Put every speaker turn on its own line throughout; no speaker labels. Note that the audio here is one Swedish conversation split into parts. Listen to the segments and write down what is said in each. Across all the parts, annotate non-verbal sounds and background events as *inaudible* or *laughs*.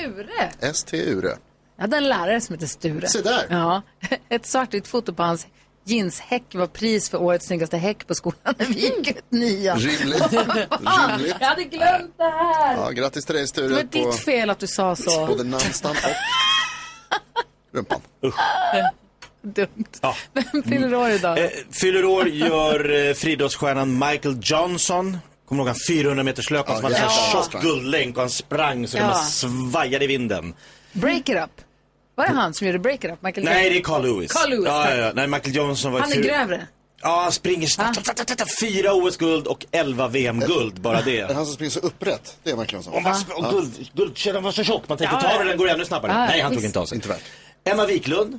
Sture!
S-T-U-R-E.
Jag hade en lärare som hette Sture.
Se där.
Ja, *laughs* ett svartvitt foto på hans jeanshäck var pris för årets snyggaste häck på skolan när vi gick ut nian.
Rimligt. *laughs* Rimligt.
Jag hade glömt det här!
Ja, grattis till dig
det
Sture
var
på
ditt fel att du sa så.
både namnsdagen och rumpan.
Dumt. Vem fyller år idag?
Eh, fyller år gör eh, friidrottsstjärnan Michael Johnson. Kommer du ihåg han 400 meters löparen som hade en tjock guldlänk och han sprang så
Ja.
de svajade i vinden.
Break it up. Var det han som gjorde Break it up? Michael
Nej,
Jackson?
det är Carl Lewis.
Carl Lewis,
ja, ja, ja. Nej, Michael Johnson var
Han är
fyr-
grövre.
Ja, han springer snabbt. Ta, Fyra OS-guld och elva VM-guld, bara
det *laughs* han som springer så upprätt? Det är Michael Johnson.
Och, man, och guld, guldkedjan var så tjock, man tänkte
Ja,
ta den, den går ännu snabbare. Nej, han tog inte av sig.
Inte värt.
Emma Wiklund,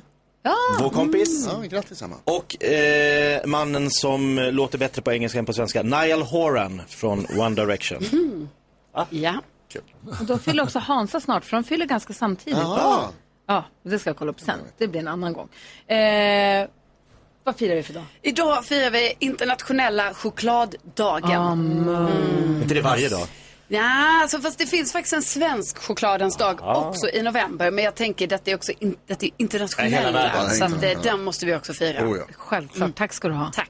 vår kompis.
Ja, grattis Emma.
Och eh, mannen som låter bättre på engelska än på svenska, Niall Horan från One Direction.
Ja. Och då fyller också Hansa snart, för de fyller ganska samtidigt.
Ah,
Ja, det ska jag kolla upp sen. Det blir en annan gång. Eh, vad firar vi för dag?
Idag firar vi internationella chokladdagen.
inte det varje dag?
Ja, alltså, fast det finns faktiskt en svensk chokladens dag också i november. Men jag tänker detta är också in, detta är
Nej,
internationella.
världen.
så att, eh, den måste vi också fira.
oh, ja.
Självklart. Tack ska du ha.
Tack.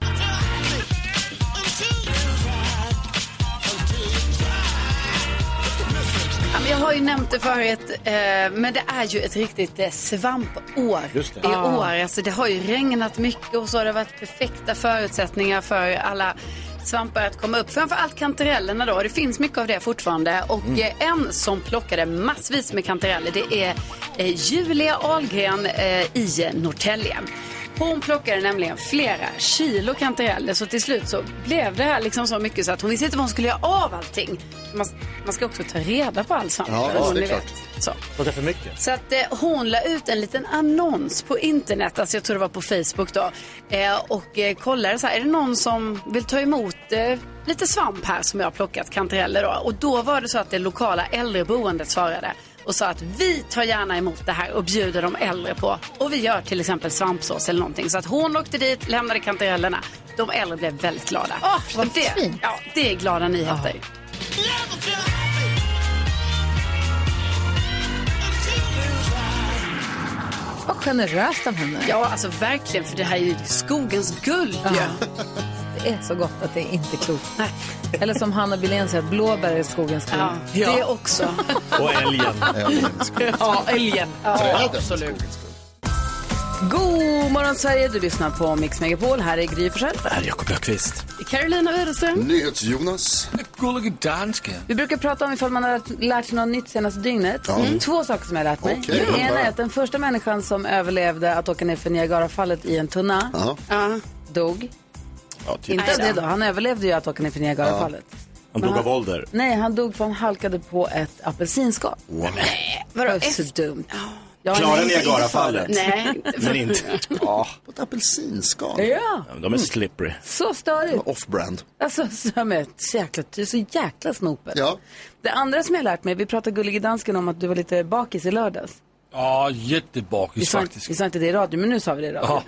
Jag har ju nämnt det förut, eh, men det är ju ett riktigt eh, svampår
Just det.
i år. Alltså, det har ju regnat mycket och så har det varit perfekta förutsättningar för alla svampar att komma upp. Framförallt kantarellerna då. Det finns mycket av det fortfarande. Och eh, en som plockade massvis med kantareller det är eh, Julia Ahlgren eh, i Norrtälje. Hon plockade nämligen flera kilo kantareller så till slut så blev det här liksom så mycket så att hon visste inte vad hon skulle göra av allting. Man, man ska också ta reda på all svamp.
Ja,
vad
det är klart.
vet. Så.
Plocka för mycket.
Så att eh, hon la ut en liten annons på internet, alltså jag tror det var på Facebook då. Eh, och eh, kollade så här, är det någon som vill ta emot eh, lite svamp här som jag har plockat, kantareller då. Och då var det så att det lokala äldreboendet svarade och sa att vi tar gärna emot det här och bjuder de äldre på. Och vi gör till exempel svampsås eller någonting. Så att hon åkte dit, lämnade kantarellerna. De äldre blev väldigt glada.
Åh, vad
det,
fint.
ja, det är glada nyheter.
Vad generöst av henne.
Ja, alltså verkligen, för det här är ju skogens guld ju. *laughs*
Det är så gott att det är inte klokt. Eller som Hanna Billén säger, att blåbär är skogens skog.
Ja, det också. *laughs*
Och älgen.
Ja, älgen.
Skogens skull.
God morgon Sverige, du lyssnar på Mix Megapol. Här är Gry Forssell.
Här är Jakob Öqvist.
Carolina Widerström.
NyhetsJonas.
Gullige.
Vi brukar prata om ifall man har lärt- sig något nytt senaste dygnet. Mm. Två saker som jag har lärt mig.
Okej,
det ena är att den första människan som överlevde att åka ner för Niagarafallet i en tunna
Ja.
Ja.
dog.
Ja, typ.
Inte det då, han överlevde ju att åka ner för Niagarafallet.
Han dog av ålder.
Nej, han dog för han halkade på ett apelsinskal.
Wow.
Det var så dumt. Ja,
Klara
nej,
Niagarafallet. *laughs*
Nej,
Men inte.
Ja, på ett apelsinskal.
Ja,
Ja, De är slippery.
så störigt.
Off-brand.
Alltså, så, med, så, jäkla, är så jäkla snopet.
Ja.
Det andra som jag har lärt mig, vi pratade gullige dansken om att du var lite bakis i lördags. Vi
jättebakis
sa,
faktiskt.
vi sa inte det i radio, men nu sa vi det i radio.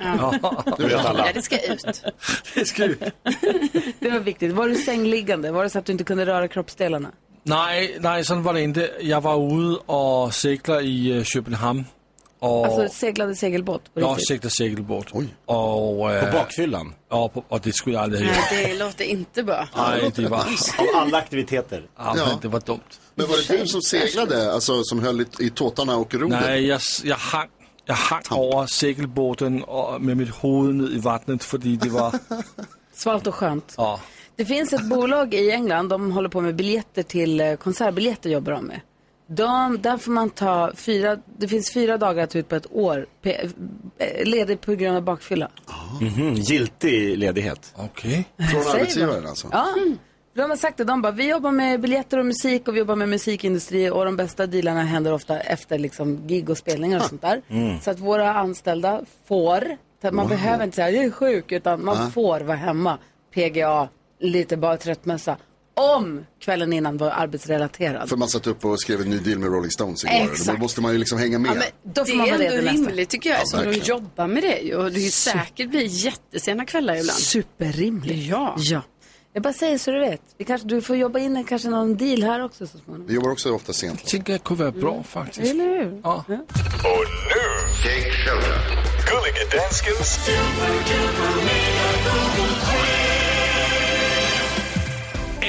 Det vet alla.
ja, det ska ut. *laughs*
Det ska vi. *laughs*
Det var viktigt. Var du sängliggande? Var det så att du inte kunde röra kroppsdelarna?
Nej, nej, sådan var det inte. Jag var ute och seglade i øh, Köpenhamn. Och
Alltså seglade segelbåt på riktigt?
seglade segelbåt.
Oj.
Och, øh,
På bakfyllan.
ja, på, och det skulle jag aldrig gjort.
Nej, det låter inte bra. *laughs*
Nej, det var,
Av alla aktiviteter.
ja,
Ja.
men det var dumt.
Men var det du som seglade, alltså som höll i, i tåtarna och rodret?
Nej, jag, jag hang, jag hang över segelbåten och, med mitt huvud ned i vattnet för det var... *laughs*
Svalt och skönt.
Ja.
Det finns ett bolag i England, de håller på med biljetter till eh, konsertbiljetter jobbar de med. De, där får man ta fyra, det finns fyra dagar att ta ut på ett år, pe, eh, ledig på grund av bakfylla.
Mhm, Giltig ledighet.
Okej.
Från
Säger
arbetsgivaren alltså?
Ja, De har sagt det, de bara, vi jobbar med biljetter och musik och vi jobbar med musikindustri och de bästa dealarna händer ofta efter liksom gig och spelningar och sånt där.
Mm.
Så att våra anställda får, man
Wow.
behöver inte säga jag är sjuk, utan man
Ja.
får vara hemma, PGA, lite bara tröttmössa. Om kvällen innan var arbetsrelaterad.
För man satt upp och skrev en ny deal med Rolling Stones igår.
Exakt.
Då måste man ju liksom hänga med.
Ja, men
Då får
det
man
är ändå rimligt tycker jag,
Ja,
eftersom de
verkligen.
jobbar med det ju. Och det är ju säkert blir jättesena kvällar ibland.
Superrimligt.
Ja.
ja. Jag bara säger så du vet. Vi kanske, du får jobba in en, kanske någon deal här också så småningom.
Vi jobbar också ofta sent.
Jag det kunde vara bra faktiskt.
Eller hur?
Ja.
Och nu, Jake. Gullige Danskens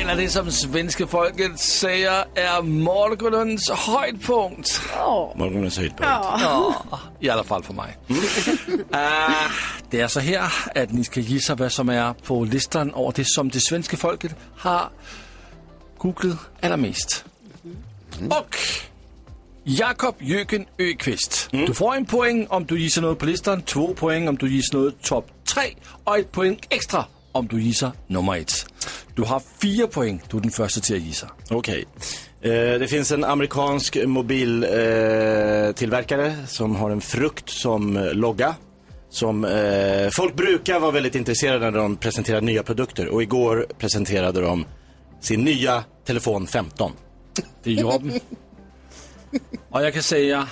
Eller det som svenska folket säger är morgonens höjdpunkt.
Morgonens höjdpunkt.
Ja, i alla fall för mig. *laughs* Ah, det är så här att ni ska gissa vad som är på listan över det som det svenska folket har googlat allra mest. Och Jakob Jöken Öqvist. Du får en poäng om du gissar något på listan, två poäng om du gissar något topp tre och ett poäng extra om du gissar nummer ett. Du har fyra poäng, du är den första till att gissa.
Okej. Eh, det finns en amerikansk mobiltillverkare eh, som har en frukt som eh, logga. Som eh, folk brukar vara väldigt intresserade när de presenterar nya produkter. Och igår presenterade de sin nya telefon 15.
Det gjorde de. Och jag kan säga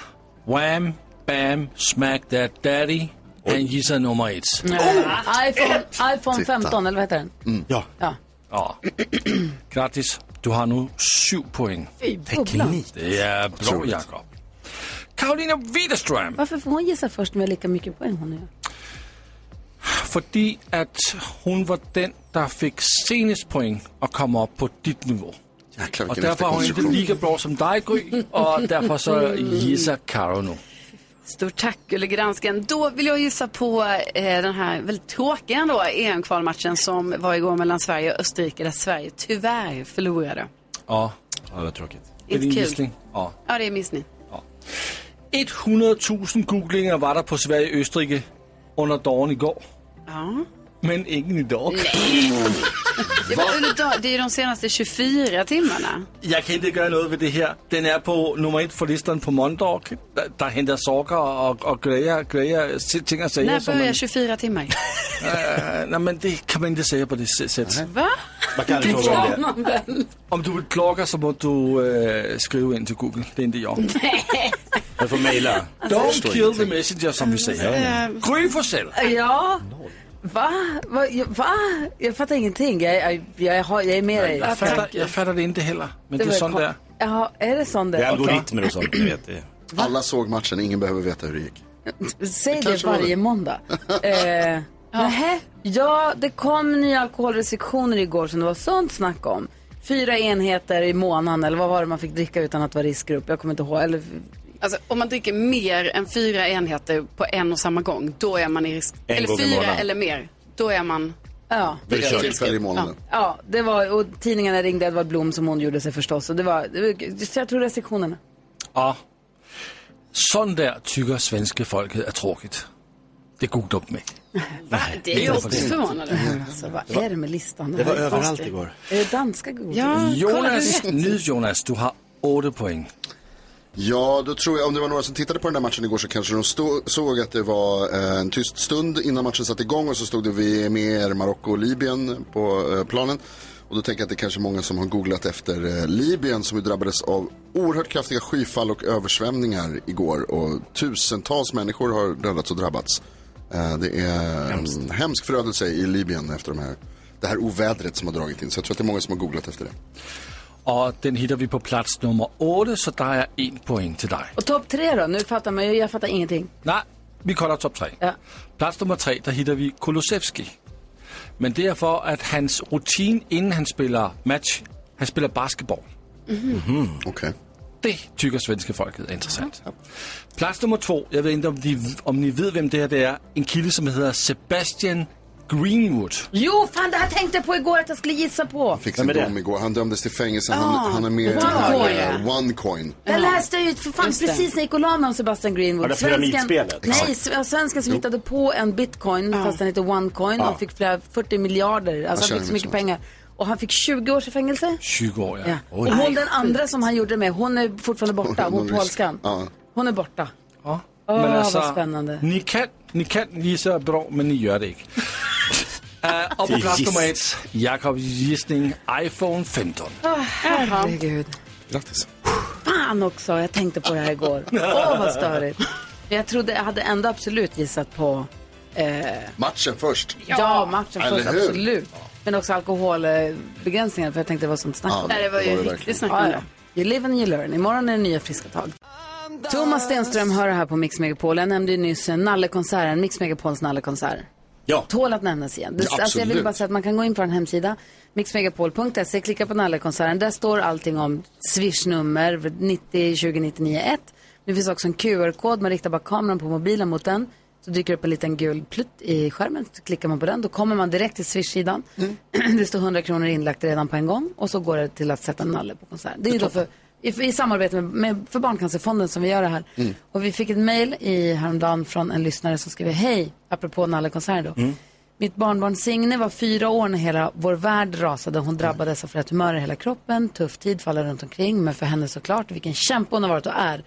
Wham, bam, smack that daddy. Han gissar nummer ett.
iPhone, iPhone
Titta.
15, eller vad heter den?
Ja.
Ja.
Ja. Grattis, du har nu sju poäng.
Fy, bubblan.
Det är bra
Otroligt.
Jakob. Karolina Widerström.
Varför får hon gissa först med lika mycket poäng hon gör?
Fordi att hon var den, der fick senest poäng och kom upp på ditt nivå.
Jäklar,
och
vilken
därför är hon inte
efterkonstruktion.
lika bra som dig Gry. Och därför så *laughs* gissar Karo nu.
Stort tack Gullige Dansken. Då vill jag gissa på eh, den här väldigt tråkiga ändå EM-kvalmatchen som var igår mellan Sverige och Österrike där Sverige tyvärr förlorade.
Ja.
Ja, det var tråkigt.
Det
Inte kul.
gissning. Ja.
Ja, det är missning.
100 000 googlinger var der på Sverige-Østrige under dagen igår.
Ja.
Men ingen idag. *laughs*
Det, var, under dag- det är ju de senaste 24 timmarna.
Jag kan inte göra något med det här. Den är på nummer ett på listan på måndag. Der, der henter socker och, och grejer, grejer, ting och sager.
När börjar
man,
24 timmar?
äh, *laughs* nej, men det kan man inte säga på det sättet.
Va?
Man kan det.
man väl?
Om du vill klogga så måste du äh, skriva in till Google. Det är inte jag.
Jag får mejla.
Don't kill the messenger som vi säger. Gry Forssell.
Ja. Va? Va? Va? Jag fattar ingenting. Jag, jag, jag, har, jag är med dig.
Jag fattar, jag fattar det inte heller. Men det, är
var
sånt där.
Jaha, är det sånt där?
Det är algoritmer och sånt, ni vet det.
Alla såg matchen, ingen behöver veta hur det gick.
Säg det
var
varje
det.
måndag. *laughs* eh, nähä. Ja, det kom nya alkoholrestriktioner igår som det var sånt snack om. Fyra enheter i månaden, eller vad var det man fick dricka utan att vara riskgrupp? Jag kommer inte ihåg. Eller,
Alltså, om man dricker mer än fyra enheter på en och samma gång, då är man i risk.
En
eller fyra eller mer, då är man...
ja.
Det är tillfälle i månaden.
ja, det var, och tidningarna ringde Edvard Blom som hon gjorde sig förstås. Och det var, jag tror restriktionerna.
Ja. Sånt där tycker svenska folket är tråkigt. Det går upp med. *laughs*
Va? Det är ju
det var
också förvånande.
Alltså, vad är det med listan?
Det var överallt igår.
Är det danska Google?
Ja,
Jonas, nu Jonas, du har åtta poäng.
Ja, då tror jag, om det var några som tittade på den där matchen igår så kanske de stå, såg att det var eh, en tyst stund innan matchen satte igång och så stod det vi med Marocko och Libyen på eh, planen. Och då tänker jag att det är kanske många som har googlat efter eh, Libyen som ju drabbades av oerhört kraftiga skyfall och översvämningar igår. Och tusentals människor har dödats och drabbats. Det är en hemsk förödelse i Libyen efter de här, det här ovädret som har dragit in. Så jag tror att det är många som har googlat efter det.
Och den hittar vi på plats nummer åtta, så där är en poäng till dig.
Och topp tre då? Nu fattar man ju, jag fattar ingenting.
Nej, vi kollar topp tre.
Ja.
Plats nummer tre, där hittar vi Kulusevski. Men det är för att hans rutin innan han spelar match, han spelar basketboll.
Okej.
Det tycker svenska folket är intressant. Plats nummer två, jag vet inte om, de, om ni vet vem det är, det är en kille som heter Sebastian Greenwood.
Jo, fan det här tänkte jag på igår att jag skulle gissa på.
Fick sin dom igår. Han dömdes till fängelse. Han, han är med i
OneCoin.
eh, OneCoin.
Jag läste ut för fan
Just det.
precis när jag gick och la mig om Sebastian Greenwood.
Ja, det pyramidspelet.
Nej,
Exakt.
s- svensken som hittade på en bitcoin fast den heter OneCoin och fick flera 40 miljarder. Alltså han fick så mycket pengar. Och han fick 20 års i fängelse.
20 år, ja.
Ja. Och hon den andra som han gjorde det med, hon är fortfarande borta. Hon polskan.
Ja.
Hon är borta.
Ja.
Åh,
Men alltså,
vad spännande.
Ni kan, ni kan gissa bra, men ni gör det inte. Uh, *laughs* och på plats nummer ett, Jakobs gissning iPhone 15.
Herregud.
Grattis.
Fan också, jag tänkte på det här igår. *laughs* Åh, vad störigt. Jag trodde, jag hade ändå absolut gissat på eh,
Matchen först.
ja. matchen
Eller
först,
hur?
absolut. Men också alkoholbegränsningar, för jag tänkte det var sånt snack.
Ja,
Nej, det var ju
det
riktigt snack
Ja,
det.
ja. You live and you learn. Imorgon är det nya friska tag. Thomas Stenström hör det här på Mix Megapol. Jag nämnde ju nyss Nallekonserten, Mix Megapols Nallekonsert.
Ja.
Tål att nämnas igen.
Ja,
alltså jag vill bara säga att man kan gå in på en hemsida, mixmegapol.se, klicka på Nallekonserten. Där står allting om swishnummer 90 20 99 1. Det finns också en QR-kod, man riktar bara kameran på mobilen mot den. Så dyker det upp en liten gul plutt i skärmen, så klickar man på den. Då kommer man direkt till Swish-sidan. *clears throat* det står 100 kronor inlagt redan på en gång och så går det till att sätta Nalle på konsert. Det är ju då för, i, i samarbete med, med, för Barncancerfonden som vi gör det här. Och vi fick ett mejl i häromdagen från en lyssnare som skrev hej, apropå Nalle-konsert då. Mitt barnbarn Signe var fyra år när hela vår värld rasade. Hon drabbades av flera tumörer i hela kroppen, tuff tid för alla runt omkring, men för henne såklart, vilken kämpe hon har varit och är.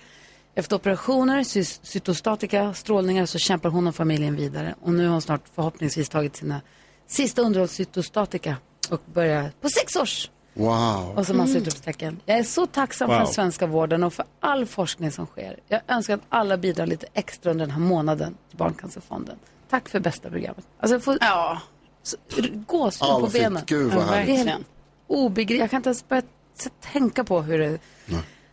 Efter operationer, cy- cytostatika, strålningar så kämpar hon och familjen vidare. Och nu har hon snart förhoppningsvis tagit sina sista underhållscytostatika och börjar på sex års.
Wow.
Och så massa utropstecken. Jag är så tacksam för den svenska vården och för all forskning som sker. Jag önskar att alla bidrar lite extra under den här månaden till Barncancerfonden. Tack för bästa programmet. Alltså jag får
Ja,
gåshud
Ja,
på benen.
Gud, vad
det är
härligt.
helt obegripligt. Jag kan inte ens börja tänka på hur det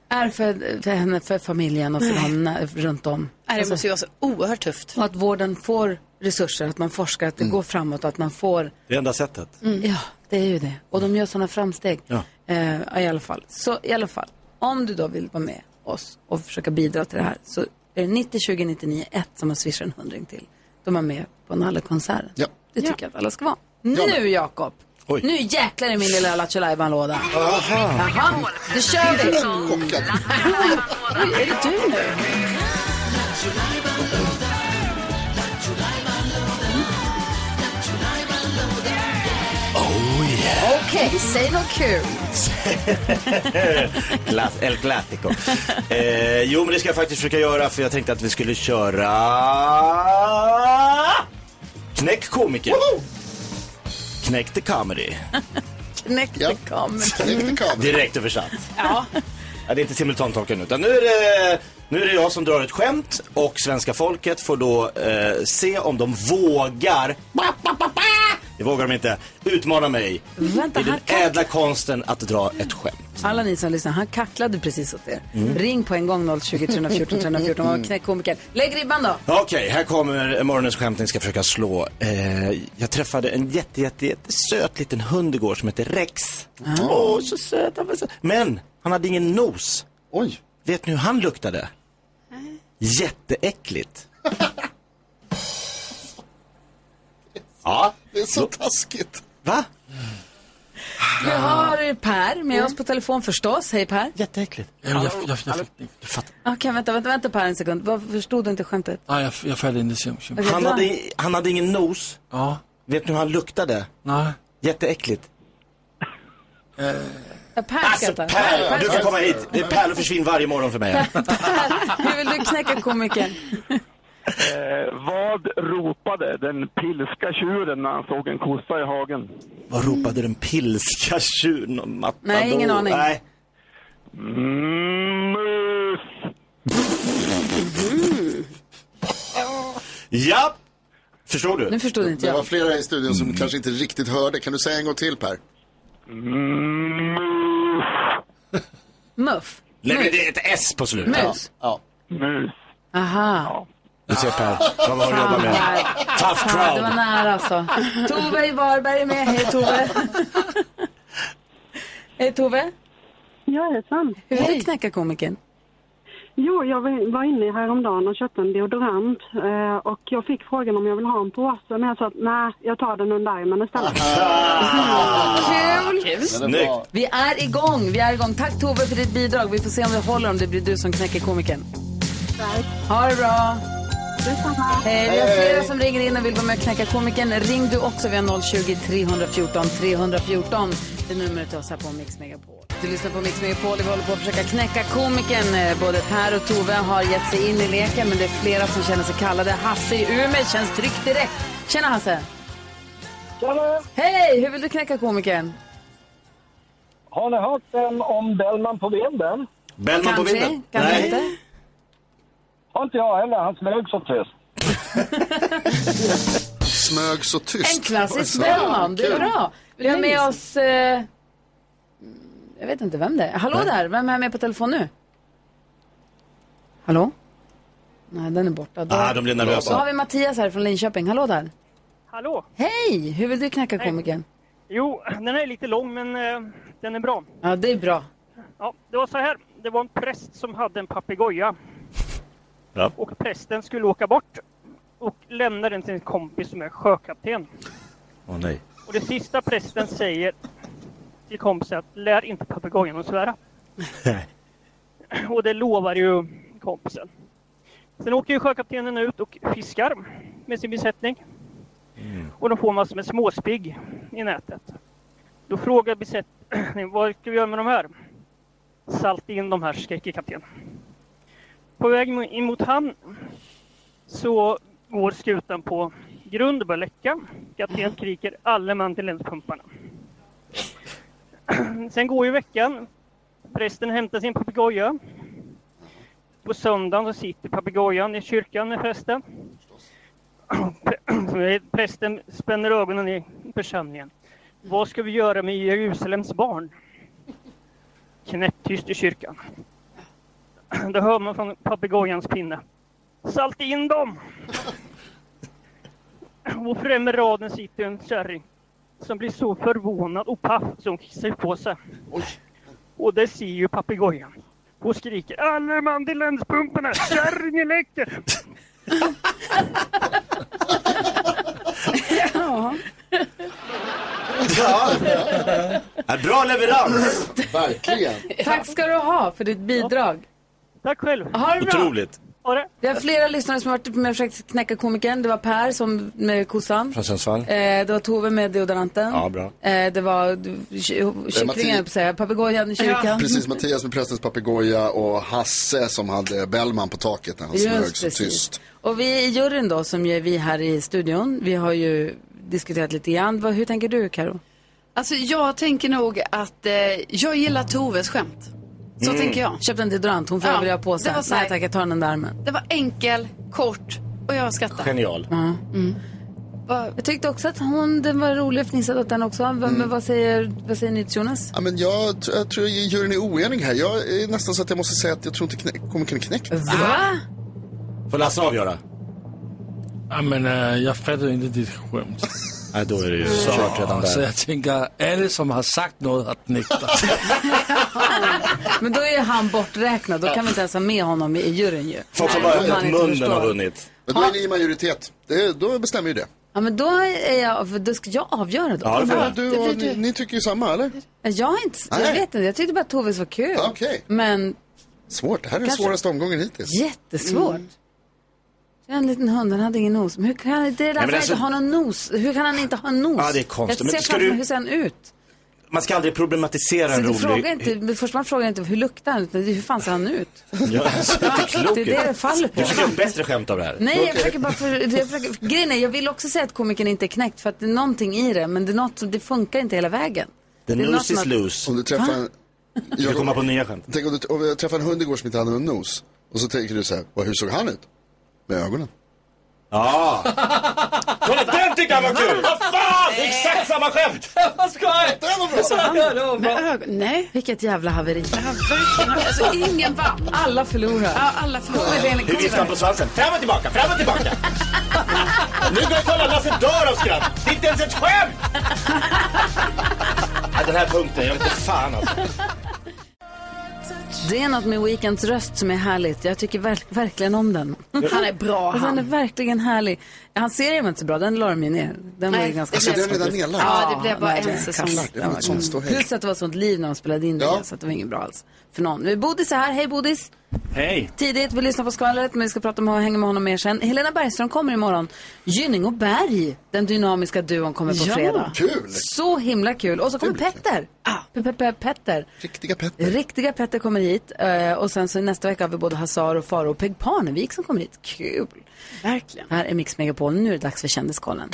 är för, för henne, för familjen och för dem runt om.
Nej, det
Alltså,
måste ju vara så oerhört tufft.
och att vården får resurser, att man forskar, att det går framåt och att man får
Det enda sättet.
Ja, det är ju det. Och de gör sådana framsteg.
Ja.
Eh, I alla fall. Så i alla fall, om du då vill vara med oss och försöka bidra till det här så är det 90 20 99 1 som man swishar en hundring till. De är med på Nalle-konserten.
Ja.
Det tycker jag att alla ska vara. Nu Jakob!
Oj.
Nu jäklar i min lilla Lattjo låda Jaha, då kör vi!
Chockad.
Är det du nu? Okej, säg något kul. *laughs*
El Clasico. eh, jo, men det ska jag faktiskt försöka göra för jag tänkte att vi skulle köra... Knäck komiker. Knäck the comedy.
Knäck
Ja.
the comedy.
Direkt översatt. Ja. Det är inte simultantolken utan nu är, det, nu är det jag som drar ett skämt och svenska folket får då eh, se om de vågar, det vågar de inte, utmana mig
Vänta,
i den ädla konsten att dra ett skämt.
Alla ni som lyssnar, han kacklade precis åt er. Ring på en gång 020 314 314 och knäck komikern. Lägg ribban då.
Okej, här kommer morgonens skämt ni ska försöka slå. Eh, jag träffade en jätte, jätte, jättesöt liten hund igår som heter Rex. Åh, så söt. han var så- Men han hade ingen nos.
Oj.
Vet ni hur han luktade? Jätteäckligt. *laughs* ja,
Det är så taskigt.
va?
Vi har Per med oss på telefon förstås. Hej Per.
Jätteäckligt.
Jamen, jag, jag, jag,
Du fattar.
Okej, vänta, vänta, vänta Per en sekund. Varför förstod du inte skämtet?
Nej, jag, jag fattade inte.
Okej,
Han hade, han hade ingen nos.
Ja,
Vet ni hur han luktade?
nej.
Jätteäckligt.
Ja, Per
Alltså
skrattar.
Per, du får komma hit. Det är Pärlor försvinner varje morgon för mig.
Hur *laughs* vill du knäcka komikern?
Eh, vad ropade den pilska tjuren när han såg en kossa i hagen?
Vad ropade den pilska tjuren matador?
Nej, ingen aning.
Nej.
Mm, mus!
Ja! Förstår du?
Nu förstod inte
Det var
jag.
flera i studion som kanske inte riktigt hörde. Kan du säga en gång till Per?
Mm, mus!
Muff.
Nej, men det är ett S på slutet.
Mus.
Ja.
Mus.
Aha.
Du ser Per, vad det du
Fan,
jobbade med? Tough
Fan, det var
crowd.
nära alltså. Tove i Varberg är med. Hej Tove. *laughs* Hej Tove.
Jajamensan.
Hur vill du knäcka komikern?
Jo, jag var inne häromdagen och köpte en deodorant eh, och jag fick frågan om jag vill ha en påse men jag sa att nej, jag tar den under armen istället.
Kul!
Den är
Snyggt.
Vi är igång, vi är igång. Tack Tove för ditt bidrag. Vi får se om det håller om det blir du som knäcker komikern. Ha det bra. Hej, vi har flera som ringer in och vill vara med och knäcka komikern. Ring du också via 020-314 314. Det är numret till oss här på Mix Megapol. Du lyssnar på Mix Megapol. Vi håller på att försöka knäcka komikern. Eh, Både Per och Tove har gett sig in i leken, men det är flera som känner sig kallade. Hasse i Umeå känns tryggt direkt. Tjena Hasse!
Tjena!
Hej! Hur vill du knäcka komikern?
Har ni hört den om Bellman på vinden?
Bellman på
Kanske,
vinden?
kanske
Nej.
inte.
Har inte jag heller. Han smög så tyst. *laughs*
Smög så tyst.
En klassisk
Alltså,
Bellman, det är bra. Vi har med oss... Eh, jag vet inte vem det är. Hallå där, vem är med på telefon nu? Hallå? Nej, den är borta. Då,
Ah, de blir nervösa.
Då har vi Mattias här från Linköping. Hallå där.
Hallå?
Hej! Hur vill du knäcka komikern?
Jo, den är lite lång men eh, den är bra.
Ja, det är bra.
Ja, det var så här. Det var en präst som hade en papegoja.
Ja.
Och prästen skulle åka bort och lämna den till en kompis som är sjökapten.
Åh nej.
Och det sista prästen säger till kompisen att lär inte papegojan att svära. och det lovar ju kompisen. Sen åker ju sjökaptenen ut och fiskar med sin besättning. Och de får massor med småspigg i nätet. Då frågar besättningen *clears throat* vad ska vi göra med de här? Salta in de här, skriker kapten. På väg in mot hamn så går skutan på grund och börjar läcka. Kapten skriker alle man till länspumparna. *clears throat* Sen går ju veckan. Prästen hämtar sin papegoja. På söndagen så sitter papegojan i kyrkan med prästen. *clears throat* Prästen spänner ögonen i församlingen. Vad ska vi göra med Jerusalems barn? Knäpptyst i kyrkan. *clears throat* Då hör man från papegojans pinne. Salta in dem! *clears throat* Och främre raden sitter en kärring som blir så förvånad och paff som hon kissar på sig. Och det ser ju papegojan. Och skriker Alla man till länspumparna! Kärringen läcker! *laughs*
Ja. *laughs*
Ja, bra leverans!
Verkligen.
Tack ska du ha för ditt bidrag.
Tack själv.
Ha det bra.
Otroligt.
Ha det.
Vi har flera lyssnare som har varit med och försökt knäcka komikern. Det var Per som med kossan.
Från Sundsvall.
Eh, det var Tove med deodoranten.
Ja, bra.
Eh, det var ky- kycklingen,
Mattias-
höll på att säga. Papegojan i kyrkan.
Precis, Mattias med prästens papegoja och Hasse som hade Bellman på taket när han smög så
precis.
tyst.
Och vi i juryn då, som är vi här i studion, vi har ju diskuterat lite grann. Vad, hur tänker du, Karo?
Alltså jag tänker nog att eh, jag gillar Toves skämt. Så tänker jag.
Köpte en deodorant, hon får
Ja,
aldrig ha på sig.
det var så här-
Nej tack, jag tar den under armen.
Det var enkel, kort och jag skrattar.
Genial.
Mm.
Jag tyckte också att hon, den var rolig, jag fnissade åt den också. Men
Mm.
vad säger, vad säger ni till Jonas?
Ja, men jag, jag tror juryn är oenig här. Jag är nästan så att jag måste säga att jag tror inte knä- komikern är knäckt.
Va?
Får Lasse avgöra?
Ja, men äh, jag fattar inte ditt skämt. *laughs*
Nej, då är det ju
Så,
kört redan
så
där.
jag tänker, alla som har sagt något har nektat. *laughs*
Men då är han borträknad, då kan vi inte ens ha med honom i, juryn ju.
Folk som
Nej,
bara öppnat munnen har vunnit.
Men då är ni i majoritet. Det, då bestämmer ju det.
Ja men då är jag, då ska jag avgöra då.
Ja,
Ja,
men du och, ni, ni tycker ju samma, eller?
Jag har inte, jag
Nej.
vet inte, jag tyckte bara att Toves var kul.
Ja, okej.
Men
Svårt. Det här är den
Kanske-
svåraste omgången hittills.
jättesvårt. Är en liten hund, han hade ingen nos. Men hur kan han, det är därför
men
han
alltså-
inte har någon nos. Hur kan han inte ha en nos?
Ja, det är konstigt.
Jag
Men
ser framför mig,
du-
hur ser han ut?
Man ska aldrig problematisera
Så
en
du
rolig...
frågar inte, det första man frågar inte hur luktar han, utan hur fan ser han ut?
Ja, det klok
Det är det det faller på.
Du försöker göra bättre skämt av det här.
Nej, jag försöker bara för, jag försöker, grejen är, jag vill också säga att komikern inte är knäckt för att det är någonting i det, men det är något som, det funkar inte hela vägen.
The
Det är något
nose
som
is
att-
loose.
Om du träffar en...
Du ska komma på nya skämt.
Tänk om du om jag träffar en hund igår som inte hade någon nos. Och så tänker du så här, "Vad, hur såg han ut? Med ögonen.
Ja. *laughs* Kolla, den tycker han var kul! Vad fan! Det är exakt samma skämt! *laughs*
Vad skoj!
Det var bra!
Med ögon? Nej.
Vilket jävla haveri.
Ja, verkligen. Alltså ingen vann.
Alla förlorar.
Ja, alla förlorar.
Hur viftar han på svansen? Fram och tillbaka, fram och tillbaka! *laughs* Nu kan jag kolla, Lasse dör av skratt! Det är inte ens ett skämt! Den här punkten, jag vet inte fan alltså.
Det är något med Weekends röst som är härligt. Jag tycker verk, verkligen om den. *laughs*
Han är bra,
Alltså, han är
han.
verkligen härlig. Hans serie var inte så bra, den la de ju ner. Den var ju
Nej,
ganska
alltså, den
redan nedlagd?
Ja, det blev bara
nej,
en säsong.
Plus att det var sånt liv när de spelade in det,
Ja.
så att det var inget bra alls för någon. Bodis är här, hej Bodis!
Hej!
Tidigt, vi lyssnar på skvallret, men vi ska prata om och hänga med honom mer sen. Helena Bergström kommer imorgon. Gynning och Berg, den dynamiska duon, kommer på
Ja.
fredag.
Kul!
Så himla kul. Och så kommer Petter. Pe- pe- pe- Petter.
Riktiga Petter.
Riktiga Petter kommer hit. Eh, Och sen så nästa vecka har vi både Hazar och Faro och Peg Parnevik som kommer hit. Kul!
Verkligen.
Det här är Mix Megapol. Nu är det dags för Kändiskollen.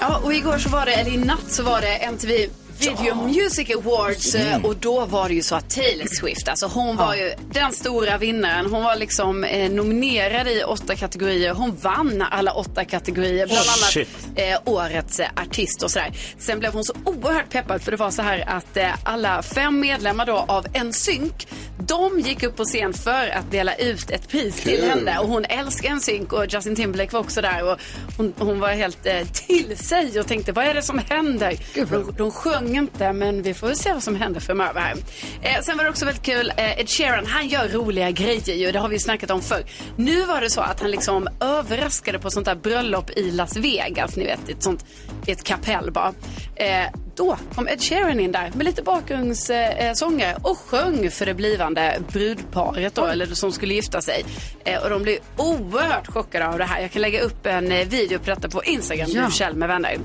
Ja, och igår så var det, eller i natt så var det MTV Video Music Awards eh, och då var det ju så att Taylor Swift, alltså hon var ju den stora vinnaren. Hon var liksom eh, nominerad i åtta kategorier. Hon vann alla åtta kategorier, bland
Oh,
annat eh, årets eh, artist och sådär. Sen blev hon så oerhört peppad för det var så här att eh, alla fem medlemmar då av NSYNC, de gick upp på scen för att dela ut ett pris till
Kul.
henne och hon älskar NSYNC och Justin Timberlake var också där och hon, hon var helt eh, till sig och tänkte vad är det som händer? De, de sjöng inte men vi får se vad som händer framöver här. Eh, sen var det också väldigt kul, eh, Ed Sheeran han gör roliga grejer ju, det har vi snackat om förr. Nu var det så att han liksom överraskade på sånt där bröllop i Las Vegas, ni vet, ett sånt, ett kapell bara. Eh, då kom Ed Sheeran in där med lite bakgrundssånger och sjöng för det blivande brudparet då, eller som skulle gifta sig. Eh, och de blev oerhört chockade av det här. Jag kan lägga upp en eh, video på detta på Instagram,
Ja.
Kjell med vänner.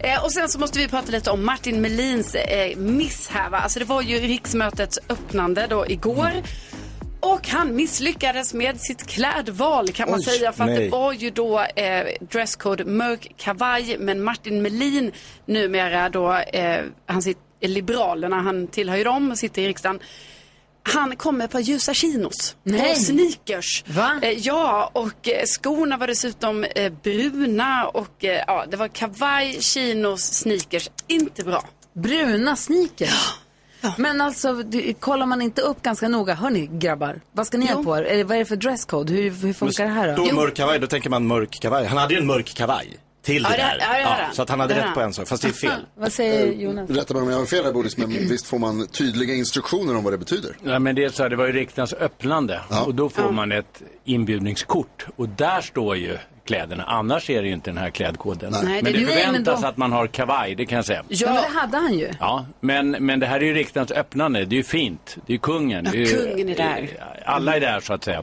Eh, och sen så måste vi prata lite om Martin Melins misshäva. Alltså det var ju riksmötets öppnande då igår. Och han misslyckades med sitt klädval kan man
Oj,
säga. För att det
nej.
var ju då eh, dresscode mörk kavaj. Men Martin Melin numera då, eh, han sitter, Liberalerna, han tillhör ju dem och sitter i riksdagen. Han kom med ett par ljusa chinos.
Nej.
Och sneakers.
Va?
Eh, ja, och eh, skorna var dessutom eh, bruna och eh, ja, det var kavaj, chinos, sneakers. Inte bra.
Bruna sneakers. Men alltså, du, kollar man inte upp ganska noga? Hörni grabbar, vad ska ni ha på er? Är det- Vad är det för dresscode? Hur, hur funkar det här då?
Då mörk kavaj, då tänker man mörk kavaj. Han hade ju en mörk kavaj till
Ja,
det
det-
där.
ja, det han.
så att han hade
Det
rätt på en sak, fast det är fel. *laughs*
Vad säger Jonas?
Rätta mig om jag har fel här Bodis, men visst får man tydliga instruktioner om vad det betyder?
Ja, men det är så här, det var ju riksdagens öppnande och då får man ett inbjudningskort och där står ju kläderna. Annars är det ju inte den här klädkoden.
Nej,
men
det-
det
nej, men
förväntas
då-
att man har kavaj, det kan jag säga.
Ja. Men det hade han ju.
Ja, men, men det här är ju riksdagens öppnande. Det är ju fint. Det är ju kungen.
Ja,
Det är ju-
kungen är där.
Alla är där så att säga.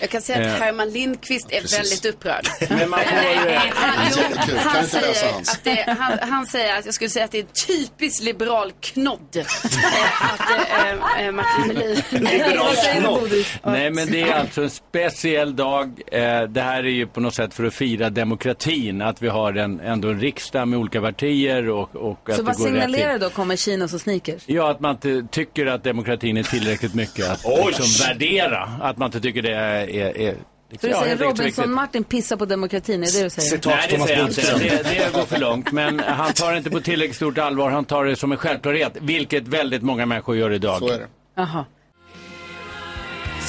Jag kan säga att
Eh,
Herman Lindqvist är
precis.
väldigt upprörd. *laughs*
Men man får ju...
Han, jo, han, säger att det, han, han säger att jag skulle säga att det är typiskt liberal knodd. Eh, att eh, Martin Melin... *laughs*
Liberal knodd. Nej, men det är alltså en speciell dag. Det här är ju på något sätt för att fira demokratin. Att vi har en, ändå en riksdag med olika partier och, och att
Så
det
vad
går rätt
signalerar
till.
då? Kommer chinos och sneakers?
Ja, att man inte tycker att demokratin är tillräckligt mycket att liksom värdera. Att man inte tycker det är... är, är
Så du säger. Robinson-Martin pissar på demokratin, är det det du säger?
Nej, det säger jag inte. Det, det går för långt. Men han tar det inte på tillräckligt stort allvar. Han tar det som en självklarhet, vilket väldigt många människor gör idag.
Så är det.
Jaha.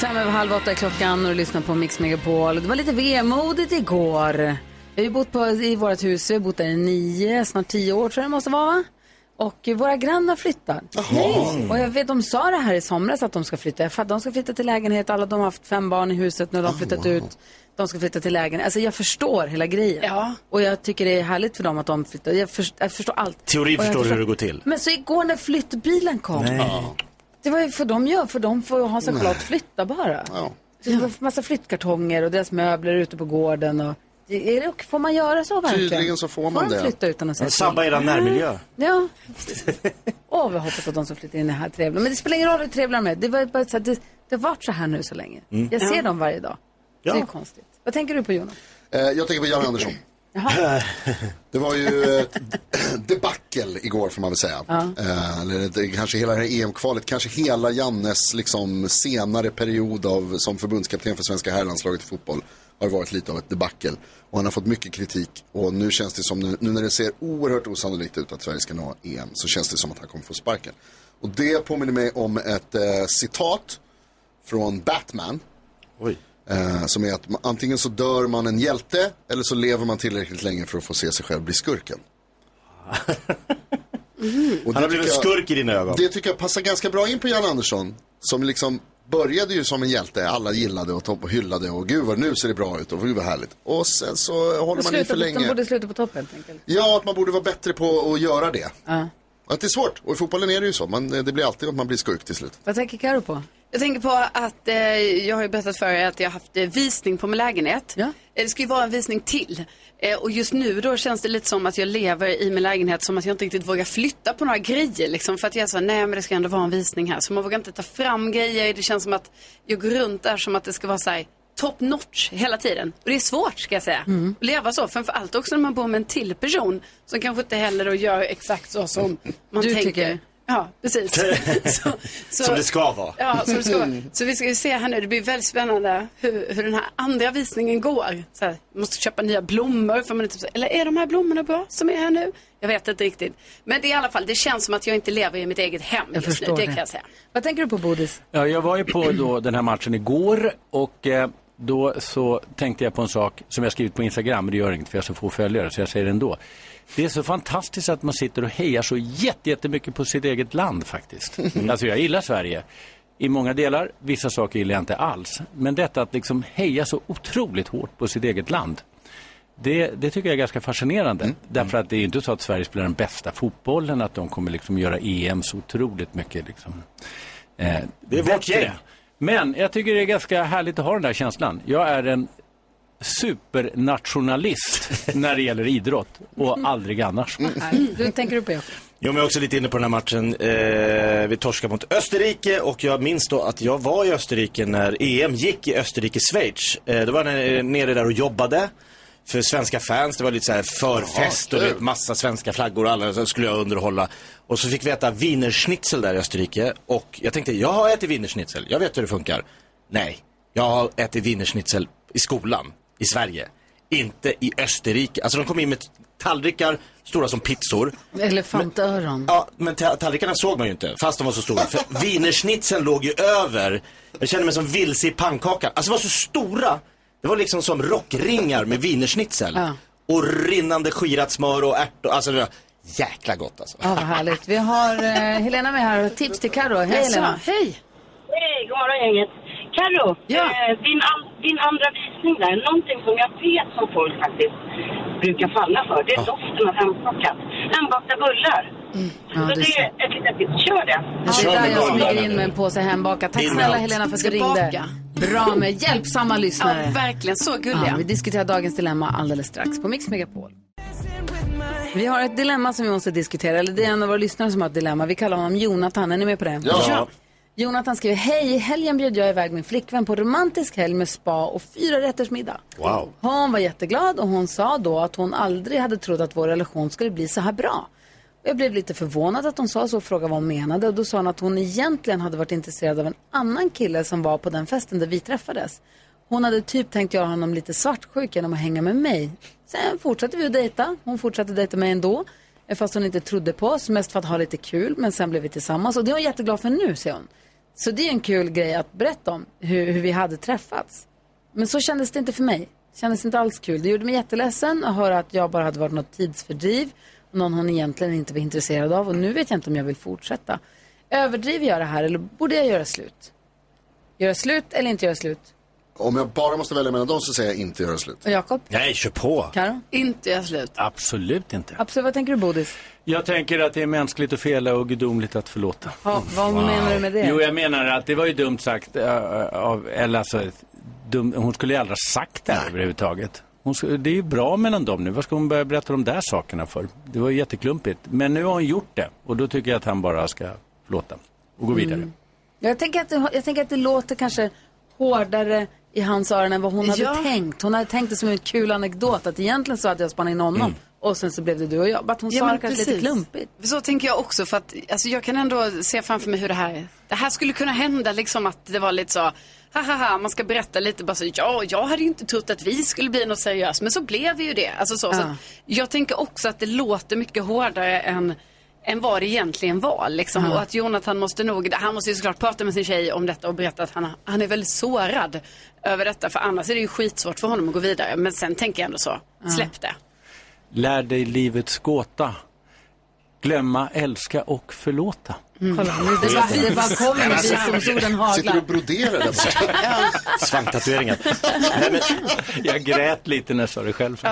Fem över halv åtta är klockan och du lyssnar på Mix Megapol. Det var lite vemodigt igår. Vi har ju bott på, i vårt hus, vi har bott där i nio, snart tio år tror jag det måste vara va? Och våra grannar flyttar. Nej. Och jag vet, de sa det här i somras att de ska flytta. Jag fattar, de ska flytta till lägenhet, alla de har haft fem barn i huset, nu har de flyttat ut. De ska flytta till lägenhet. Alltså jag förstår hela grejen.
Ja.
Och jag tycker det är härligt för dem att de flyttar. Jag, först, jag förstår allt.
Teori
jag
förstår hur det går till.
Men så igår när flyttbilen kom.
Nej.
Det var ju för de gör, för de får ha sig
Nej.
klart flytta bara. Det var massa flyttkartonger och deras möbler ute på gården. Och, är det, får man göra så verkligen?
Tydligen så får man
de
det.
flytta utan att säga
Sabba era närmiljö.
Ja. Åh, vi hoppas att de som flyttar in är här trevliga. Men det spelar ingen roll hur trevliga de är. Det, var bara så här, det, det har varit så här nu så länge.
Mm.
Jag ser
Ja.
dem varje dag. Det är
Ja.
konstigt. Vad tänker du på Jonas?
Eh, jag tänker på Jan Andersson. *laughs* Det var ju ett *clears throat* debacle igår får man väl säga.
Ja.
Eh, eller det, kanske hela det här EM-kvalet, kanske hela Jannes liksom, senare period av, som förbundskapten för svenska herrlandslaget i fotboll har varit lite av ett debacle. Och han har fått mycket kritik och nu känns det som, nu, nu när det ser oerhört osannolikt ut att Sverige ska nå EM så känns det som att han kommer få sparken. Och det påminner mig om ett eh, citat från Batman. Eh, som är att man, antingen så dör man en hjälte eller så lever man tillräckligt länge för att få se sig själv bli skurken. Och
Han har
det
blivit
jag-
skurk i dina ögon.
Det tycker jag passar ganska bra in på Jan Andersson. Som liksom började ju som en hjälte, alla gillade och, topp och hyllade och gud vad nu ser det bra ut och gud vad härligt. Och sen så håller man i för
på- De
länge.
borde sluta på topp helt enkelt.
Ja, att man borde vara bättre på att göra det.
Ja.
Att det är svårt. Och i fotbollen är det ju så. Man, det blir alltid att man blir skurk till slut.
Vad tänker Karo på?
Jag tänker på att eh, jag har ju berättat för er att jag har haft eh, visning på min lägenhet. Eh, Det ska ju vara en visning till. Eh, och just nu då känns det lite som att jag lever i min lägenhet som att jag inte riktigt vågar flytta på några grejer. Liksom, för att jag är så, nej men det ska ändå vara en visning här. Så man vågar inte ta fram grejer. Det känns som att jag går runt där som att det ska vara så här top notch hela tiden. Och det är svårt ska jag säga. Att leva så. Framförallt också när man bor med en till person som kanske inte heller då gör exakt så som man
Du
tänker.
tycker.
Ja, precis. *laughs* så, så,
Som det ska vara.
Ja, så, det ska. vara. så vi ska ju se här nu, det blir väldigt spännande hur, hur den här andra visningen går. Så här, man måste köpa nya blommor, för man inte, eller är de här blommorna bra som är här nu? Jag vet inte riktigt. Men det är i alla fall, det känns som att jag inte lever i mitt eget hem
Jag
just nu,
förstår
det
det.
kan jag säga.
Vad tänker du på Bodis?
Ja, jag var ju på då den här matchen igår och eh, då så tänkte jag på en sak som jag skrivit på Instagram, men det gör inget för jag har så få följare så jag säger det ändå. Det är så fantastiskt att man sitter och hejar så jätte- jättemycket på sitt eget land faktiskt. Alltså jag gillar Sverige i många delar, vissa saker gillar jag inte alls. Men detta att liksom heja så otroligt hårt på sitt eget land. Det, det tycker jag är ganska fascinerande. Därför att det är inte så att Sverige spelar den bästa fotbollen, att de kommer liksom göra EM så otroligt mycket. Liksom. Eh,
Det är vårt gäng.
Men jag tycker det är ganska härligt att ha den där känslan. Jag är en supernationalist *laughs* när det gäller idrott och aldrig annars.
Du tänker du på Jakob?
Jo, men jag är också lite inne på den här matchen. Eh, vi torskar mot Österrike och jag minns då att jag var i Österrike när EM gick i Österrike-Schweiz. Eh, då var jag nere där och jobbade för svenska fans. Det var lite så här förfest och var massa svenska flaggor och alla så skulle jag underhålla. Och så fick vi äta wienerschnitzel där i Österrike och jag tänkte, jag har ätit wienerschnitzel, jag vet hur det funkar. Nej, jag har ätit wienerschnitzel i skolan i Sverige. Inte i Österrike. Alltså de kom in med tallrikar stora som pizzor.
Elefantöron.
Ja, men ta- tallrikarna såg man ju inte, fast de var så stora. För *laughs* wienerschnitzeln låg ju över. Jag kände mig som vilse i pannkakan. Alltså det var så stora. Det var liksom som rockringar med wienerschnitzel.
Ja.
Och rinnande skirat smör och ärtor. Alltså det var jäkla gott alltså.
Ja, vad härligt. Vi har eh, Helena med här och tips till Karo. Hej Helena.
hej!
Hej, god morgon gänget. Carro,
Ja.
eh, din, an- din andra visning där, någonting som jag vet som folk faktiskt brukar falla för, det är doften av hembakat. Hembakta bullar.
Mm. Ja,
så
det
är ett litet tips, kör det.
Ja, det är där jag smyger in med en påse hembakat. Tack snälla. Helena för att du
Ska
ringde. Bra med hjälpsamma lyssnare.
Ja, verkligen så gulliga.
Ja, vi diskuterar dagens dilemma alldeles strax på Mix Megapol. Vi har ett dilemma som vi måste diskutera, eller det är en av våra lyssnare som har ett dilemma. Vi kallar honom Jonathan, är ni med på det?
Ja.
Jonathan skriver, hej, i helgen bjöd jag iväg min flickvän på romantisk helg med spa och fyra rätters middag.
Wow.
Hon var jätteglad och hon sa då att hon aldrig hade trott att vår relation skulle bli så här bra. Jag blev lite förvånad att hon sa så och frågade vad hon menade. Och då sa hon att hon egentligen hade varit intresserad av en annan kille som var på den festen där vi träffades. Hon hade typ tänkt göra honom lite svartsjuk genom att hänga med mig. Sen fortsatte vi att dejta. Hon fortsatte dejta mig ändå. Eh, fast hon inte trodde på oss, mest för att ha lite kul. Men sen blev vi tillsammans och det är hon jätteglad för nu, säger hon. Så det är en kul grej att berätta om, hur, hur vi hade träffats. Men så kändes det inte för mig. Kändes inte alls kul. Det gjorde mig jätteledsen att höra att jag bara hade varit något tidsfördriv. Någon hon egentligen inte var intresserad av. Och nu vet jag inte om jag vill fortsätta. Överdriver jag det här eller borde jag göra slut? Göra slut eller inte göra slut?
Om jag bara måste välja mellan dem så säger jag inte göra slut.
Och Jakob?
Nej, kör på.
Karo?
Inte göra slut.
Absolut inte.
Absolut, vad tänker du Bodis?
Jag tänker att det är mänskligt att fela och gudomligt att förlåta.
Ja, vad menar du med det?
Jo, jag menar att det var ju dumt sagt äh, av, eller alltså, dum, hon skulle ju aldrig ha sagt det här överhuvudtaget. Hon, ska- det är ju bra mellan dem nu. Vad ska hon börja berätta de där sakerna för? Det var ju jätteklumpigt. Men nu har hon gjort det och då tycker jag att han bara ska förlåta och gå vidare.
Jag tänker, att det, jag tänker att det låter kanske hårdare i hans öron än vad hon hade
Ja.
tänkt. Hon hade tänkt det som en kul anekdot. Att egentligen så hade jag spannat in honom. Och sen så blev det du och jag. Bara att hon sa det kanske lite klumpigt.
Så tänker jag också för att alltså, jag kan ändå se framför mig hur det här, det här skulle kunna hända liksom att det var lite så, ha man ska berätta lite bara så, ja, jag hade ju inte trott att vi skulle bli något seriöst, men så blev vi ju det. Alltså så, så
Ja.
att jag tänker också att det låter mycket hårdare än än vad det egentligen var. Liksom.
Ja.
Och att Jonathan måste nog, han måste ju såklart prata med sin tjej om detta och berätta att han, han är väldigt sårad över detta. För annars är det ju skitsvårt för honom att gå vidare. Men sen tänker jag ändå så, släpp det.
Lär dig livets gåta. Glömma, älska och förlåta.
Kolla, nu det bara, det bara kommer med visdomsorden haglar.
Sitter du och broderar där borta?
Svanktatueringar. Nej, men,
Jag grät lite när jag sa det själv.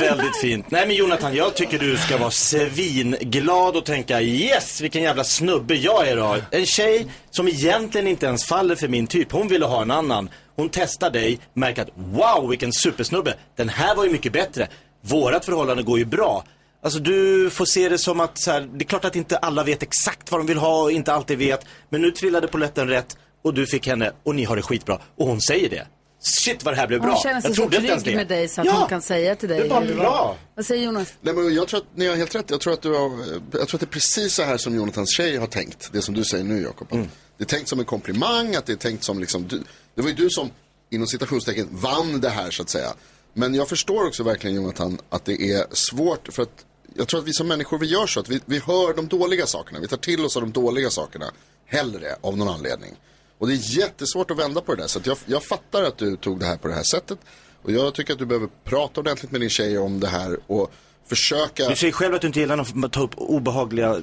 väldigt fint. Nej men Jonathan, jag tycker du ska vara svinglad och tänka yes, vilken jävla snubbe jag är då. En tjej som egentligen inte ens faller för min typ. Hon ville ha en annan. Hon testar dig, märker att wow, vilken supersnubbe. Den här var ju mycket bättre. Vårat förhållande går ju bra. Alltså du får se det som att så här, det är klart att inte alla vet exakt vad de vill ha och inte alltid vet. Men nu trillade polletten rätt och du fick henne och ni har det skitbra. Och hon säger det. Shit vad det här blev bra.
Hon känner sig
Jag
så trygg
det.
med dig så att
Ja,
hon kan säga till dig
det
var.
bra.
Vad säger Jonas?
Nej, men jag tror att ni har helt rätt. Jag tror att, du har, jag tror att det är precis så här som Jonathans tjej har tänkt. Det som du säger nu Jakob.
Mm.
Det är tänkt som en komplimang, att det är tänkt som liksom, du, det var ju du som inom citationstecken vann det här så att säga. Men jag förstår också verkligen Jonathan att det är svårt för att jag tror att vi som människor vi gör så att vi, vi hör de dåliga sakerna. Vi tar till oss av de dåliga sakerna hellre av någon anledning. Och det är jättesvårt att vända på det där. Så att jag, jag fattar att du tog det här på det här sättet. Och jag tycker att du behöver prata ordentligt med din tjej om det här och försöka.
Du säger själv att du inte gillar att ta upp obehagliga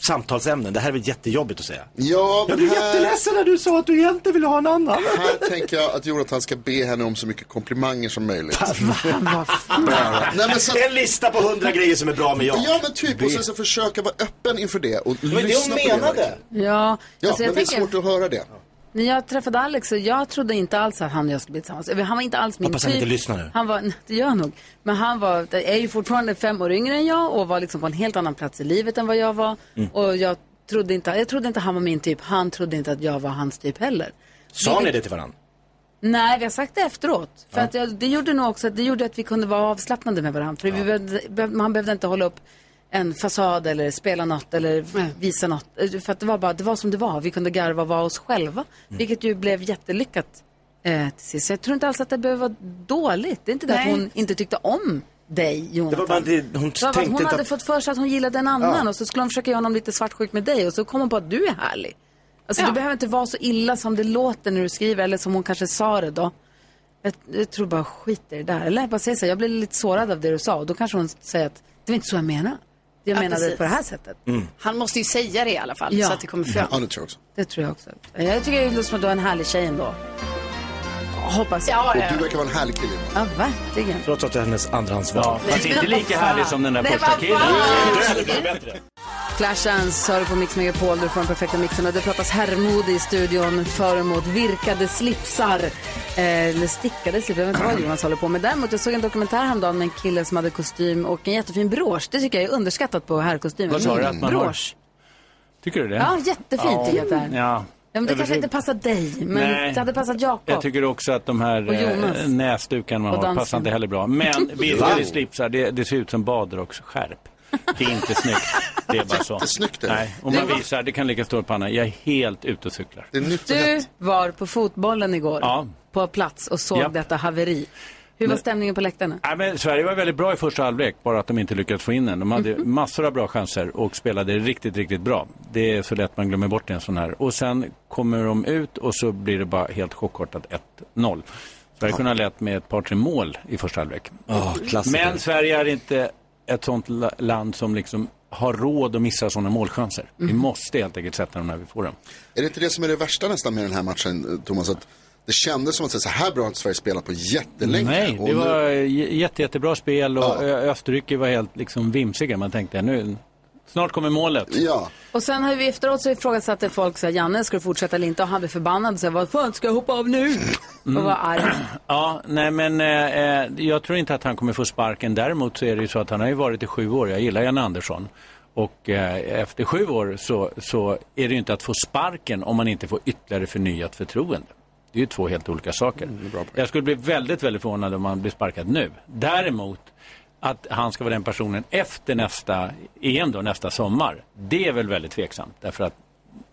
samtalsämnen. Det här är väl jättejobbigt att säga.
Ja,
Jag
men
blev
här,
jätteledsen när du sa att du egentligen ville ha en annan.
här tänker jag att Jonathan ska be henne om så mycket komplimanger som möjligt. Nej, men så,
En lista på hundra grejer som är bra med jag.
ja, men typ. Och sen så försöka vara öppen inför det och
Det var det
lyssna
hon
det.
menade.
verkligen.
Ja,
Ja,
alltså
men
jag
det är
tänker,
svårt att höra det.
När jag träffade Alex så jag trodde inte alls att han och jag skulle bli tillsammans. Han var inte alls min
Hoppas
typ.
han inte lyssnar nu.
Han var, nej, *laughs* det gör han nog. Men han var, är ju fortfarande fem år yngre än jag och var liksom på en helt annan plats i livet än vad jag var.
Mm.
Och jag trodde, inte, jag trodde inte han var min typ. Han trodde inte att jag var hans typ heller.
Sa ni det till varandra?
Nej, vi har sagt det efteråt. För
Ja.
att jag, det gjorde nog också att det gjorde att vi kunde vara avslappnade med varandra. För vi behövde, be- man behövde inte hålla upp en fasad eller spela något eller visa något. Eh, För att det var bara, det var som det var. Vi kunde garva och vara oss själva.
Mm.
Vilket ju blev jättelyckat eh, till sist. Så jag tror inte alls att det behöver vara dåligt. Det är inte det att hon inte tyckte om dig, Jonathan.
Det var bara det, hon
Det var hon hade
att...
fått för sig att hon gillade en annan
Ja.
och så skulle hon försöka göra honom lite svartsjuk med dig och så kom hon på att du är härlig. Alltså
Ja.
det behöver inte vara så illa som det låter när du skriver eller som hon kanske sa det då. Jag, jag tror bara skit i det där. Eller jag bara säger så här, jag blev lite sårad av det du sa och då kanske hon säger att det var inte så jag menade. Jag
Ja,
menade
precis.
på det här sättet.
Han måste ju säga det i alla fall
Ja.
så att det kommer fram.
Ja, det tror jag också.
Det tror jag också. Jag tycker det låter som att du är en härlig tjej ändå. Hoppas jag.
Ja,
Och
ja.
du verkar vara en härlig kille.
Ja, verkligen.
Trots att det är hennes andrahandsval.
Ja, fast inte lika härlig som den där första killen.
Flashdance hör du på Mix Megapol, du får den perfekta mixen och det pratas herrmode i studion för och emot virkade slipsar. Eh, eller stickade slipsar, jag vet inte vad Jonas håller på med. Däremot jag såg en dokumentär häromdagen med en kille som hade kostym och en jättefin brosch. Det tycker jag är underskattat på herrkostymer.
Vad sa du att man har?
Brosch.
Tycker du det?
Ja, jättefint tycker jag att det är.
Ja.
Ja, men det kanske inte passar dig, men
Nej.
det hade passat
Jag
Jakob.
tycker också att de här eh, näsdukarna man har passar inte heller bra. Men *laughs* virkade slipsar, det, det ser ut som badrocksskärp. Det är inte snyggt. Det är bara så.
Jättesnyggt är det.
Nej, om man visar, det kan ligga stor panna. Jag är helt ute och cyklar.
Det är nytt och
Du var på fotbollen igår,
Ja.
på plats och såg
Ja.
detta haveri. Hur var stämningen på läktarna?
Nej, men Sverige var väldigt bra i första halvlek, bara att de inte lyckades få in den. De hade massor av bra chanser och spelade riktigt, riktigt bra. Det är så lätt man glömmer bort en sån här. Och sen kommer de ut och så blir det bara helt chockartat 1-0. Sverige kunde ha lett med ett par, tre mål i första halvlek.
klassiker.
Men Sverige är inte ett sånt la- land som liksom har råd att missa sådana målchanser. Vi måste helt enkelt sätta dem när vi får dem.
Är det inte det som är det värsta nästan med den här matchen, Thomas? Att det kändes som att så här bra har inte Sverige spelat på jättelänge.
Nej, det
nu-
var jätte, jättebra spel och
Ja.
Österrike var helt liksom vimsiga. Man tänkte nu, snart kommer målet.
Ja,
Och sen har vi efteråt så ifrågasatte folk så här, Janne, ska du fortsätta eller inte? Och han blev förbannad och sa, vad fan ska jag hoppa av nu?
Mm.
Och var arg. *clears throat*
Ja, nej men eh, eh, jag tror inte att han kommer få sparken. Däremot så är det ju så att han har ju varit i sju år. Jag gillar Janne Andersson. Och eh, efter sju år så, så är det ju inte att få sparken om man inte får ytterligare förnyat förtroende. Det är ju två helt olika saker. jag skulle bli väldigt, väldigt förvånad om han blir sparkad nu. Däremot att han ska vara den personen efter nästa EM då, nästa sommar. Det är väl väldigt tveksamt. Därför att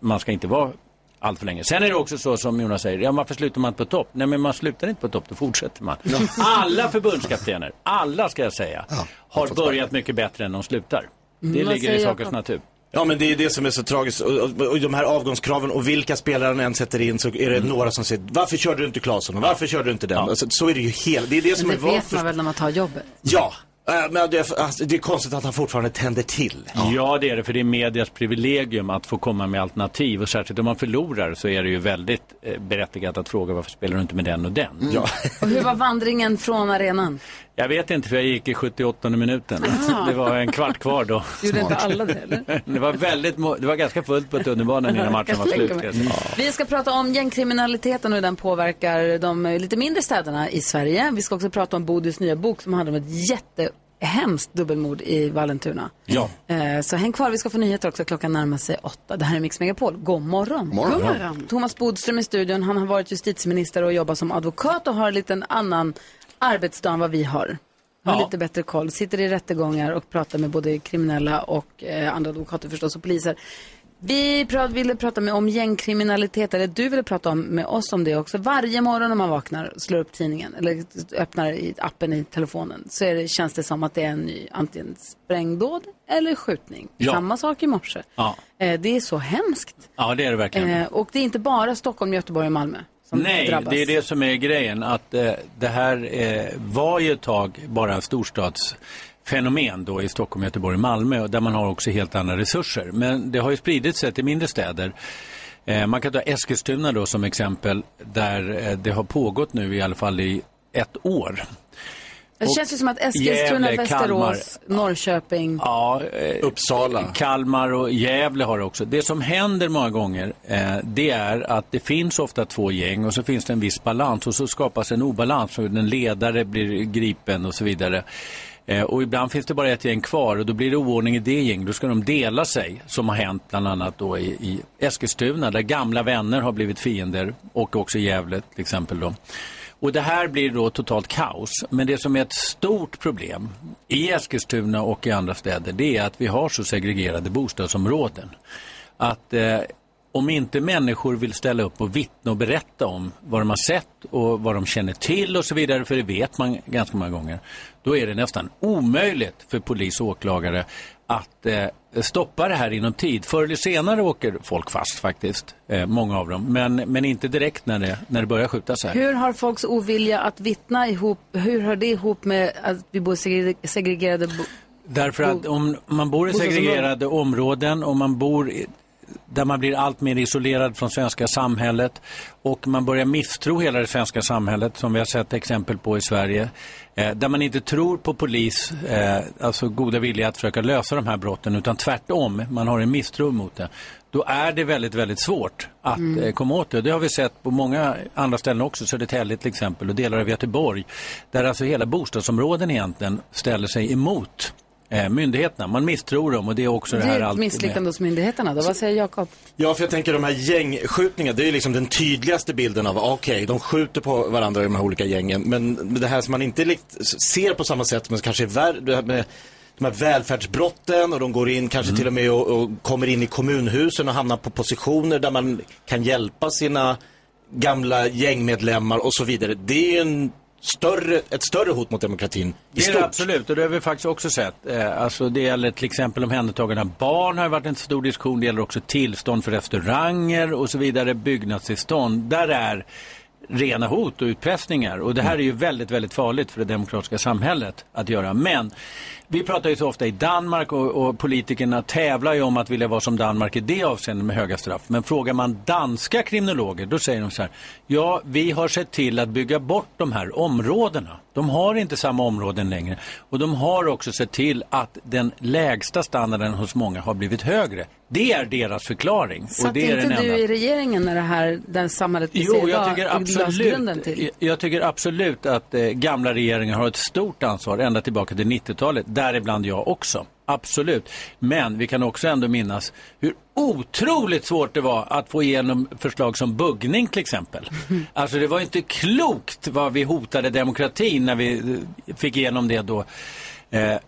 man ska inte vara allt för länge. Sen är det också så som Jonas säger, ja varför slutar man på topp? Nej men man slutar inte på topp, då fortsätter man. Alla förbundskaptener, alla ska jag säga, har börjat mycket bättre än de slutar. Det
Mm, vad
ligger i sakens natur.
Ja men det är det som är så tragiskt och, och, och de här avgångskraven och vilka spelare han än sätter in så är det några som säger varför körde du inte Claesson och varför körde du inte den? Alltså, så är det ju hela, det är det som
Men
är
det vet man väl när man tar jobbet?
Ja, Äh, men det, är- alltså, det är konstigt att han fortfarande tänder till.
Ja. det är det, för det är medias privilegium att få komma med alternativ. Och särskilt om man förlorar så är det ju väldigt eh, berättigat att fråga varför spelar du inte med den och den?
Mm.
Ja.
Och hur var vandringen från arenan?
Jag vet inte, för jag gick i 78 minuten.
Aha.
Det var en kvart kvar då.
Gjorde inte alla det, eller? *laughs*
Det var, väldigt, det var ganska fullt på tunnelbanan innan matchen var slut. Ja.
Vi ska prata om gängkriminaliteten och hur den påverkar de eh, lite mindre städerna i Sverige. Vi ska också prata om Bodils nya bok som handlar om ett jättehemskt dubbelmord i Vallentuna.
Ja.
Eh, Så häng kvar, vi ska få nyheter också. Klockan närmar sig åtta. Det här är Mix Megapol. God morgon.
morgon.
God morgon. Thomas Bodström i studion. Han har varit justitieminister och jobbat som advokat och har en liten annan arbetsdag än vad vi har. Har
Ja.
lite bättre koll. Sitter i rättegångar och pratar med både kriminella och eh, andra advokater förstås och poliser. Vi ville prata med, om gängkriminalitet, eller du ville prata om, med oss om det också. Varje morgon när man vaknar och slår upp tidningen eller öppnar i appen i telefonen så det, känns det som att det är en ny antingen sprängdåd eller skjutning.
Ja.
Samma sak i morse.
Ja.
Eh, det är så hemskt.
ja, det är det verkligen.
Eh, och det är inte bara Stockholm, Göteborg och Malmö som
Nej,
drabbas.
det är det som är grejen. Att eh, det här eh, var ju ett tag bara en storstadsfenomen då i Stockholm, Göteborg och Malmö. och Där man har också helt andra resurser. Men det har ju spridit sig till mindre städer. Eh, man kan ta Eskilstuna då som exempel. Där eh, det har pågått nu i alla fall i ett år.
Det känns ju som att Eskilstuna,
Gävle,
Västerås, Norrköping.
Ja, eh,
Uppsala.
Kalmar och Gävle har det också. Det som händer många gånger eh, det är att det finns ofta två gäng och så finns det en viss balans och så skapas en obalans för den ledare blir gripen och så vidare. Eh, och ibland finns det bara ett gäng kvar och då blir det oordning i det gäng. Då ska de dela sig som har hänt bland annat då i, i Eskilstuna där gamla vänner har blivit fiender och också i Gävle till exempel då. Och det här blir då totalt kaos. Men det som är ett stort problem i Eskilstuna och i andra städer det är att vi har så segregerade bostadsområden. Att eh, om inte människor vill ställa upp och vittna och berätta om vad de har sett och vad de känner till och så vidare, för det vet man ganska många gånger, då är det nästan omöjligt för polis och åklagare att eh, stoppa det här inom tid. Förr eller senare åker folk fast faktiskt, eh, många av dem, men, men inte direkt när det, när det börjar skjutas här.
Hur har folks ovilja att vittna ihop, hur hör det ihop med att vi bor i segre- segregerade bo-
Därför att om man bor i segregerade områden och man bor där man blir allt mer isolerad från svenska samhället och man börjar misstro hela det svenska samhället som vi har sett exempel på i Sverige. Eh, där man inte tror på polis, eh, alltså goda vilja att försöka lösa de här brotten utan tvärtom, man har en misstro mot det. Då är det väldigt, väldigt svårt att
Mm.
eh, komma åt det. Det har vi sett på många andra ställen också, Södertälje till exempel och delar av Göteborg. Där alltså hela bostadsområden egentligen ställer sig emot eh, myndigheterna. Man misstror dem och det är också det,
Det
här allt
misslyckande hos myndigheterna då. Vad säger Jakob?
Ja, för jag tänker de här gängskjutningarna, det är ju liksom den tydligaste bilden av, okej, de skjuter på varandra i de här olika gängen, men det här som man inte likt, ser på samma sätt, men kanske är värre, de här välfärdsbrotten och de går in kanske till och med och, och kommer in i kommunhusen och hamnar på positioner där man kan hjälpa sina gamla gängmedlemmar och så vidare. Det är ju en större, ett större hot mot demokratin i
Det är
stort.
det absolut och det har vi faktiskt också sett. Eh, alltså det gäller till exempel omhändertagande av barn har varit en stor diskussion. Det gäller också tillstånd för restauranger och så vidare, byggnadstillstånd. Där är rena hot och utpressningar och det här är ju väldigt, väldigt farligt för det demokratiska samhället att göra. Men vi pratar ju så ofta i Danmark och, och politikerna tävlar ju om att vilja vara som Danmark i det avseendet med höga straff. Men frågar man danska kriminologer då säger de så här, ja vi har sett till att bygga bort de här områdena. De har inte samma områden längre och de har också sett till att den lägsta standarden hos många har blivit högre. Det är deras förklaring.
Satt
och det är
inte
den
du
enda.
i regeringen när det här, den samhället vi ser
Jo, jag
idag
tycker
lades grunden
absolut,
till?
jag, jag tycker absolut att eh, gamla regeringar har ett stort ansvar ända tillbaka till 90-talet, däribland jag också. Absolut. Men vi kan också ändå minnas hur otroligt svårt det var att få igenom förslag som buggning till exempel. *laughs* Alltså det var inte klokt vad vi hotade demokratin när vi eh, fick igenom det då. Eh, *clears throat*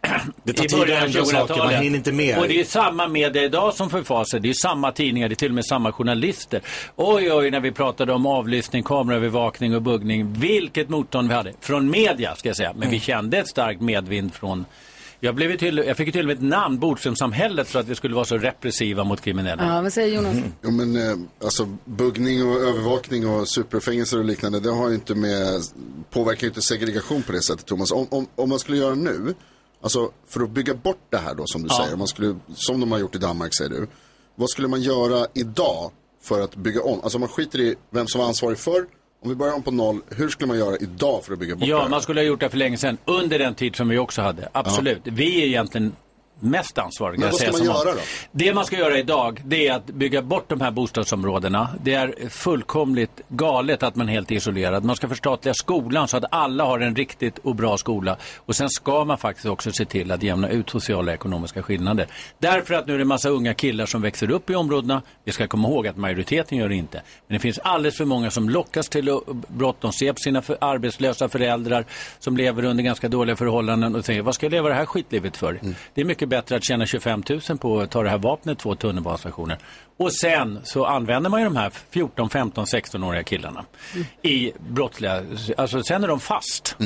Det tar tid att ändra saker,
2000-talet.
man hinner inte med.
Och det är samma media idag som förfasar. Det är samma tidningar, det är till och med samma journalister. Oj, oj, när vi pratade om avlyssning, kameraövervakning och buggning. Vilket motstånd vi hade. Från media, ska jag säga. Men
Mm.
vi kände ett starkt medvind från jag, blev till, jag fick ju till och med ett namn, Bodströmsamhället, för att vi skulle vara så repressiva mot kriminella.
Ja, vad säger Jonas?
Jo, men eh, alltså buggning och övervakning och superfängelser och liknande, det har ju inte med, påverkar ju inte segregation på det sättet, Thomas. Om, om, om man skulle göra nu, Alltså för att bygga bort det här då som du
Ja.
säger, man skulle, som de har gjort i Danmark säger du. Vad skulle man göra idag för att bygga om? Alltså man skiter i vem som var ansvarig förr. Om vi börjar om på noll, hur skulle man göra idag för att bygga bort det
Ja,
här?
man skulle ha gjort det för länge sedan. Under den tid som vi också hade. Absolut. Vi är egentligen mest ansvariga.
Men vad ska man göra då?
Det man ska göra idag, det är att bygga bort de här bostadsområdena. Det är fullkomligt galet att man är helt isolerad. Man ska förstatliga skolan så att alla har en riktigt och bra skola. Och sen ska man faktiskt också se till att jämna ut sociala och ekonomiska skillnader. Därför att nu är det en massa unga killar som växer upp i områdena. Vi ska komma ihåg att majoriteten gör det inte. Men det finns alldeles för många som lockas till brott. De ser på sina för arbetslösa föräldrar som lever under ganska dåliga förhållanden och säger vad ska jag leva det här skitlivet för? Det är mycket bättre att tjäna 25 000 på att ta det här vapnet två tunnelbanestationer. Och sen så använder man ju de här 14, 15, 16-åriga killarna i brottsliga, alltså sen är de fast.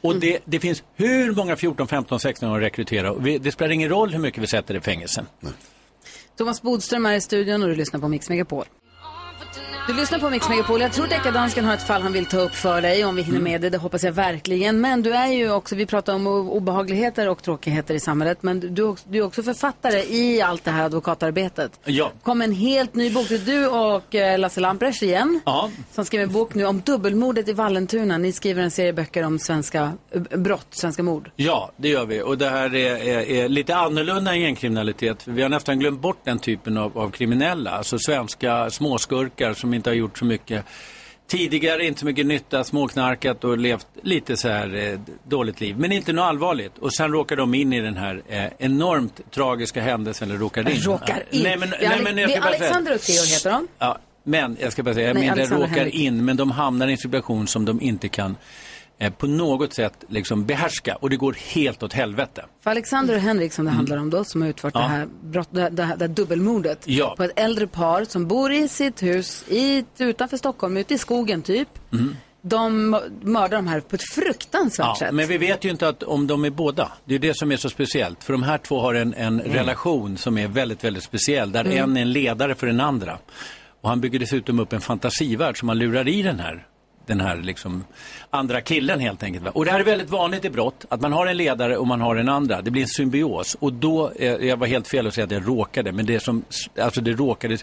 Och det, det finns hur många 14, 15, 16-åringar att rekrytera. Vi, det spelar ingen roll hur mycket vi sätter i fängelse.
Thomas Bodström är i studion och du lyssnar på Mix Megapol. Du lyssnar på Mix Megapol. Jag tror Deckardansken har ett fall han vill ta upp för dig om vi hinner med det. Det hoppas jag verkligen. Men du är ju också, vi pratar om obehagligheter och tråkigheter i samhället. Men du, du är också- författare i allt det här advokatarbetet.
Ja.
kom en helt ny bok. Det är Du och eh, Lasse Lamprecht igen.
Ja.
Som skriver en bok nu om dubbelmordet i Vallentuna. Ni skriver en serie böcker om svenska eh, brott, svenska mord.
Ja, det gör vi. Och det här är, är, är lite annorlunda än gängkriminalitet. Vi har nästan glömt bort den typen av, av kriminella. Alltså svenska småskurkar som inte har gjort så mycket tidigare, inte så mycket nytta, småknarkat och levt lite så här eh, dåligt liv. Men inte något allvarligt. Och sen råkar de in i den här eh, enormt tragiska händelsen, eller råkar in.
Råkar in.
Nej, men, nej, men jag ska bara säga-
Alexander och Theo heter de.
Ja, men jag ska bara säga, jag menar råkar
Henrik.
in, men de hamnar i en situation som de inte kan eh, på något sätt liksom behärska och det går helt åt helvete.
För Alexander och Henrik som det handlar om då, som har utfört
Ja.
det, här brott, det, det, här- det här dubbelmordet
Ja.
på ett äldre par som bor i sitt hus i, utanför Stockholm, ute i skogen typ.
Mm.
De mördar de här på ett fruktansvärt
Ja,
sätt.
men vi vet ju inte att, om de är båda. Det är det som är så speciellt. För de här två har en, en relation som är väldigt, väldigt speciell. Där
Mm.
en är en ledare för den andra. Och han bygger dessutom upp en fantasivärld som han lurar i den här den här liksom andra killen helt enkelt. Och det här är väldigt vanligt i brott, att man har en ledare och man har en andra. Det blir en symbios. Och då, eh, jag var helt fel att säga att jag råkade, men det som, alltså det råkade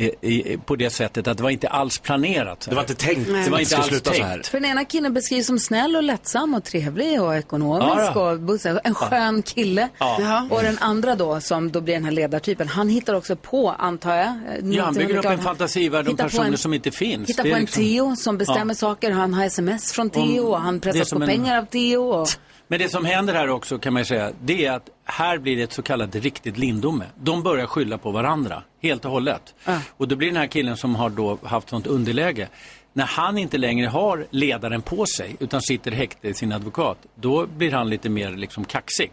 i, i, på det sättet att det var inte alls planerat. så
Det var inte tänkt
Det var inte alls
sluta så
tänkt.
här.
För den ena killen beskrivs som snäll och lättsam och trevlig och ekonomisk
Ja,
och. En skön kille.
Ja.
Och den andra då, som då blir den här ledartypen, han hittar också på, antar jag. eh,
Ja, han bygger upp en
Hittar
fantasivärld om
på
personer
en-
som inte finns.
Hittar på en
liksom-
Theo som bestämmer
Ja.
saker. Han har sms från Theo och han pressas på
en-
pengar av Theo. Och...
Men det som händer här också kan man säga, det är att här blir det ett så kallat riktigt lindome. De börjar skylla på varandra, helt och hållet. Och då blir den här killen som har då haft sånt underläge, när han inte längre har ledaren på sig utan sitter häkte i sin advokat, då blir han lite mer liksom kaxig.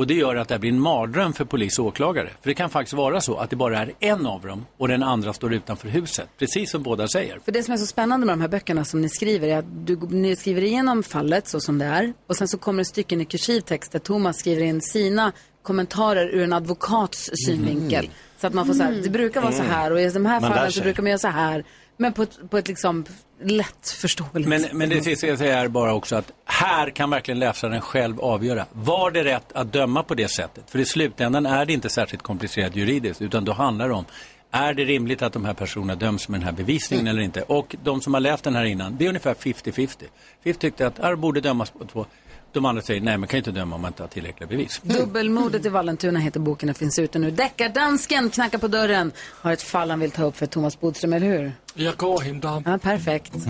Och det gör att det här blir en mardröm för polis och åklagare. För det kan faktiskt vara så att det bara är en av dem och den andra står utanför huset. Precis som båda säger.
För det som är så spännande med de här böckerna som ni skriver är att du, ni skriver igenom fallet så som det är och sen så kommer det stycken i kursiv text där Thomas skriver in sina kommentarer ur en advokats synvinkel.
Mm.
Så att man får så här, det brukar vara så här och i de här
Man
fallen så brukar man göra så här. Men på ett, på ett liksom lätt förståeligt
Men,
sätt.
men det sista jag säger är bara också att här kan verkligen läsaren själv avgöra. Var det rätt att döma på det sättet? För i slutändan är det inte särskilt komplicerat juridiskt utan då handlar det om är det rimligt att de här personerna döms med den här bevisningen eller inte? Och de som har läst den här innan, det är ungefär 50-50. 50 tyckte att det borde dömas på två. De andra säger nej, man kan inte döma om man inte har tillräckliga bevis.
Dubbelmordet i Vallentuna heter boken och finns ute nu. Deckardansken knackar på dörren. Har ett fall han vill ta upp för Thomas Bodström, eller hur?
Jag går hämtar honom.
Ja, perfekt. *laughs*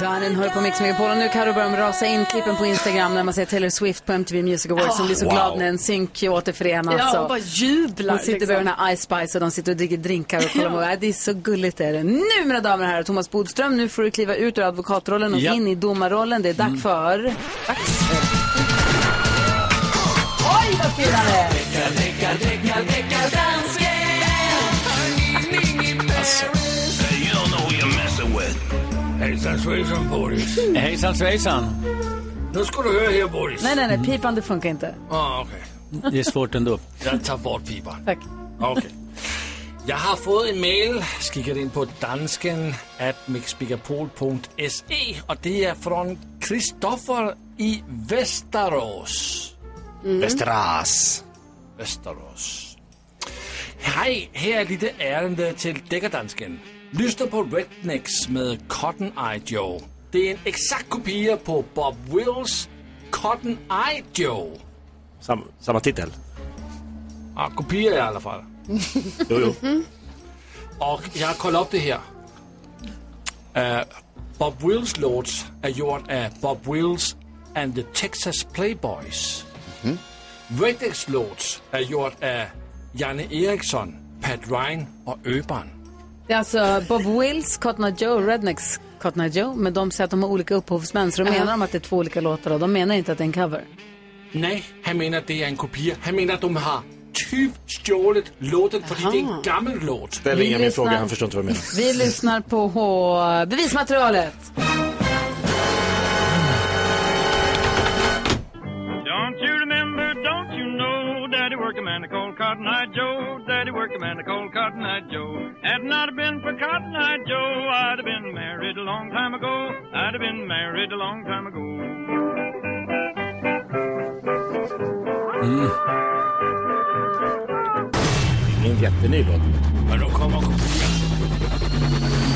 Darin hör på Mix Megapol och nu Carro börjar de rasa in klippen på Instagram när man ser Taylor Swift på MTV Music Awards som blir så
Wow.
glad när en synk återförenas.
Ja,
och
bara jublar,
Hon sitter
liksom.
bredvid den här Ice Spice och de sitter och dricker drinkar och kollar. Ja. Det är så gulligt är det. Nu mina damer och herrar, Thomas Bodström, nu får du kliva ut ur advokatrollen och
Ja.
in i domarrollen. Det är dags för... Dags för... Oj, vad fin han är!
Hejsan svejsan Boris.
Hejsan svejsan.
Nu ska du höra här Boris.
Nej, nej, nej, pipande funkar inte.
Ah, okej.
Det är svårt ändå.
Jag tar bort pipan.
Tack.
Okej. Jag har fått en mail, skickat in på dansken at mixbigapol.se och det är från
Kristoffer i Västerås.
Västerås.
Västerås. Hej, här är lite ärende till deckardansken. Lyssna på Rednecks med Cotton Eye Joe. Det är en exakt kopia på Bob Wills Cotton Eye Joe.
Sam, samma titel?
Ja, kopia i alla fall. *laughs*
Jo, jo.
Och jag har kollat upp det här. Uh, Bob Wills låt är gjord av Bob Wills and the Texas Playboys.
Mhm.
Rednecks låt är gjord av Janne Eriksson, Pat Ryan och Öban.
Det är alltså Bob Wills, Cotton Eye Joe, Rednecks Cotton Eye Joe. Men de säger att de har olika upphovsmän. Så då menar de att det är två olika låtar. Och de menar inte att det är en cover.
Nej, han menar att det är en kopia. Han menar att de har typ stjålet låten för det är en gammal låt.
Ställ ingen min fråga, han förstår inte vad du menar.
Vi lyssnar på bevismaterialet.
Know, Daddy worked a man called Cotton Eye Joe. Daddy worked a man called Cotton Eye Joe. Had not have been for Cotton Eye Joe, I'd have been married a long time ago. I'd have been married a long time ago.
Mm. Ingen jätteny låt.
Men de kommer
Det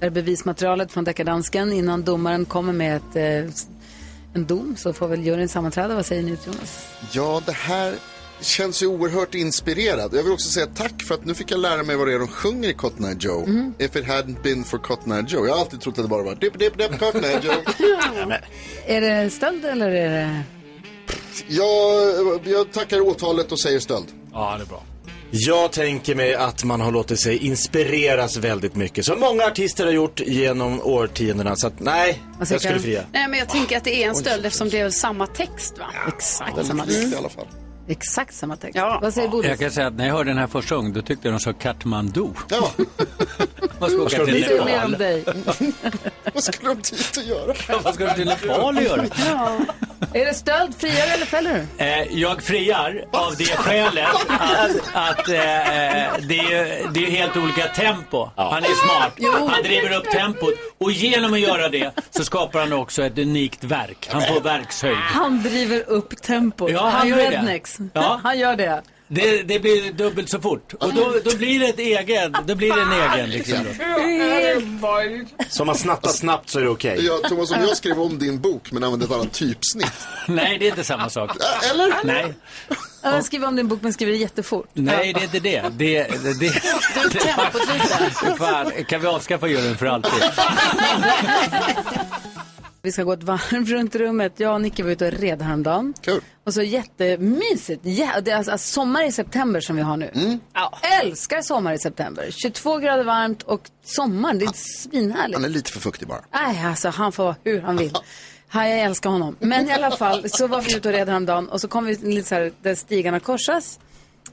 är bevismaterialet från deckardansken. Innan domaren kommer med ett, eh, en dom så får väl juryn sammanträda. Vad säger ni Jonas?
Ja, det här känns ju oerhört inspirerad. Jag vill också säga tack för att nu fick jag lära mig vad det är de sjunger i Cotton Eye Joe.
Mm.
If it hadn't been for Cotton Eye Joe. Jag har alltid trott att det bara var dip, dip, dip, Cotton Eye Joe. *laughs*
Är det stöld eller är det...
jag, jag tackar åtalet och säger stöld.
Ja, det är bra.
Jag tänker mig att man har låtit sig inspireras väldigt mycket. Som många artister har gjort genom årtiondena. Så att nej, jag skulle fria.
Nej, men jag tänker att det är en stöld eftersom det är samma text, va?
Exakt
Den
samma text.
i alla fall.
Exakt samma text. Vad säger Bodil?
Jag kan säga att när jag hörde den här första gången då tyckte jag de sa Katmandu.
Ja. *laughs*
Vad ska
ska de
till
dit göra?
Om
Nepal?
Vad skulle *laughs* de dit och göra?
Vad ska de till Nepal och göra?
Ja. Är det stöld, friar eller fäller du?
Eh, jag friar av det skälet att, att eh, det, är, det är helt olika tempo. Han är smart.
Jo.
Han driver upp tempot och genom att göra det så skapar han också ett unikt verk. Han får verkshöjd.
Han driver upp tempot.
Ja, han
han
gör det.
rednecks.
Ja. *laughs*
Han gör det.
Det, det blir dubbelt så fort. Och då, då blir det ett egen. Då blir det en egen liksom.
Så om man snattar snabbt så är det okej.
Ja, Thomas, om jag skrev om din bok men använde ett annat typsnitt. *laughs*
Nej, det är inte samma sak.
Eller?
Nej,
Han skriver om din bok men skriver det jättefort.
nej det är inte det. det, det, det, det fan, kan vi avskaffa juryn för alltid? *laughs*
Vi ska gå ett varv *laughs* runt rummet. Jag och Nicky var ute och red häromdagen.
Kul.
Och så jättemysigt. Ja, det är alltså, alltså sommar i september som vi har nu.
Mm.
Ja, älskar sommar i september. 22 grader varmt och sommar, det är svinhärligt.
Han är lite för fuktig bara.
Nej, alltså han får vara hur han vill. *laughs* Ja, jag älskar honom. Men i alla fall så var vi ute och red häromdagen och så kom vi lite så här där stigarna korsas.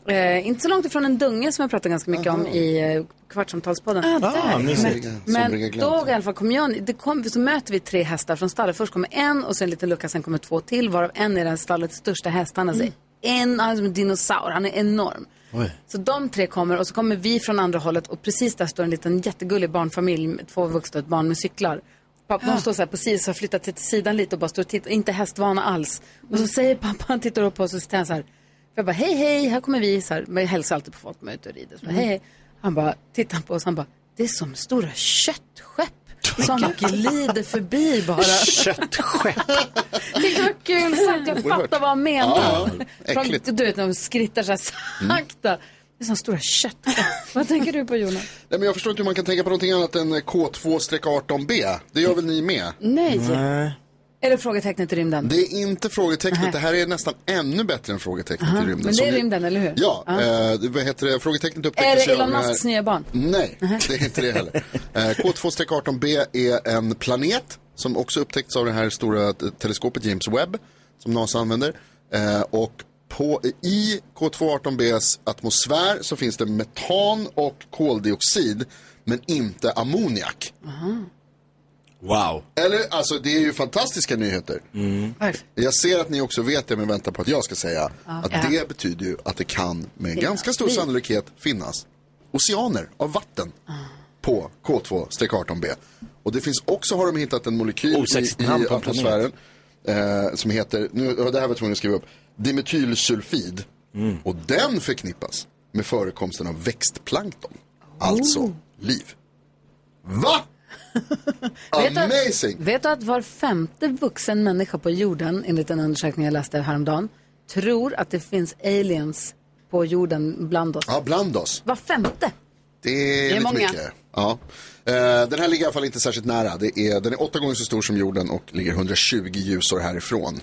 Eh, inte så långt ifrån en dunge som jag pratar ganska mycket om i eh, Kvartsamtalspodden.
Ah, där. mysigt.
men men då i alla fall kom jag, det kom, så möter vi tre hästar från stallet. Först kommer en och sen en liten lucka, sen kommer två till. Varav en är den stallets största häst. Han är alltså en, han är som en dinosaur, han är enorm. Så de tre kommer och så kommer vi från andra hållet och precis där står en liten jättegullig barnfamilj med två vuxna och ett barn med cyklar. Pappa, De står så här så har flyttat sig till sidan lite och bara står och tittar, inte hästvana alls. Och så säger pappa, han tittar upp på oss och så säger han så här, jag bara hej hej, här kommer vi, så här, men jag hälsar alltid på folk när är ute och rider. Så bara, hej, hej. Han bara, tittar på oss, han bara, det är som stora köttskepp som glider förbi bara.
Köttskepp? *laughs*
Det var kul sagt, jag fattar vad han menar.
Ja, äckligt.
Du vet, de skrittar så här sakta. Det är som stora köttskepp. Vad tänker du på Jonas?
Nej, men jag förstår inte hur man kan tänka på någonting annat än K2-18B. Det gör väl ni med?
Nej. Är det frågetecknet i rymden?
Det är inte frågetecknet, det här är nästan ännu bättre än frågetecknet
Aha,
i rymden.
Men det är rymden, eller hur?
Ja, eh, det- vad heter det? Frågetecknet
Är
upptäcktes
det
ju av
Elon Musks nya barn?
Nej, det är inte det heller. *laughs* Eh, K2-18b är en planet som också upptäckts av det här stora teleskopet James Webb som NASA använder. Eh, och på, i K218Bs atmosfär så finns det metan och koldioxid, men inte ammoniak.
Wow.
Eller, alltså det är ju fantastiska nyheter. Jag ser att ni också vet det, men väntar på att jag ska säga att
Ja.
det betyder ju att det kan med
Finnas
ganska stor sannolikhet finnas oceaner av vatten på K2-18b. Och det finns också, har de hittat en molekyl i,
Osexigt
i
en
atmosfären eh, som heter, nu, det här var jag tvungen att skriva upp, dimetylsulfid.
Mm.
Och den förknippas med förekomsten av växtplankton. Alltså
Oh.
liv. Va?
Vet du,
Amazing!
vet du att var femte vuxen människa på jorden, enligt en undersökning jag läste häromdagen, tror att det finns aliens på jorden bland oss?
Ja, bland oss.
Var femte?
Det är,
Det är
lite
många.
mycket. Ja. Eh, den här ligger i alla fall inte särskilt nära. Det är, den är åtta gånger så stor som jorden och ligger 120 ljusår härifrån.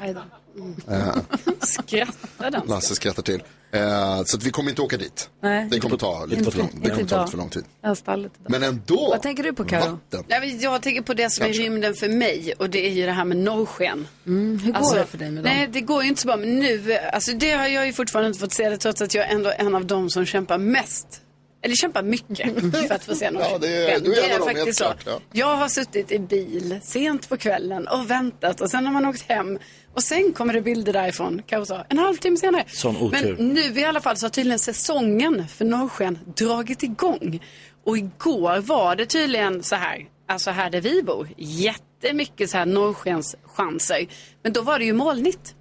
Då.
Eh, *laughs*
Skrattar den?
Lasse skrattar till. Eh, så att vi kommer inte åka dit.
Nej.
Det kommer ta lite för lång, det kommer ta lite för lång tid.
Jag har stallet idag.
Men ändå.
Vad tänker du på Karo?
Vatten.
Ja, men jag tänker på det som är rymden för mig och det är ju det här med norrsken.
Mm, hur går det för dig med dem?
Nej, det går ju inte så bra. Men nu, alltså det har jag ju fortfarande inte fått se det trots att jag är ändå en av dem som kämpar mest. Eller kämpar mycket *laughs* för att få se norrsken.
Ja, det är- du är en av dem,
faktiskt så.
klart, ja.
Jag har suttit i bil sent på kvällen och väntat och sen har man åkt hem och sen kommer det bilder därifrån, sa, en halvtimme senare.
Sån otur.
Men nu i alla fall så har tydligen säsongen för norrsken dragit igång. Och igår var det tydligen så här, alltså här där vi bor, jättemycket så här norrskenschanser. Men då var det ju molnigt.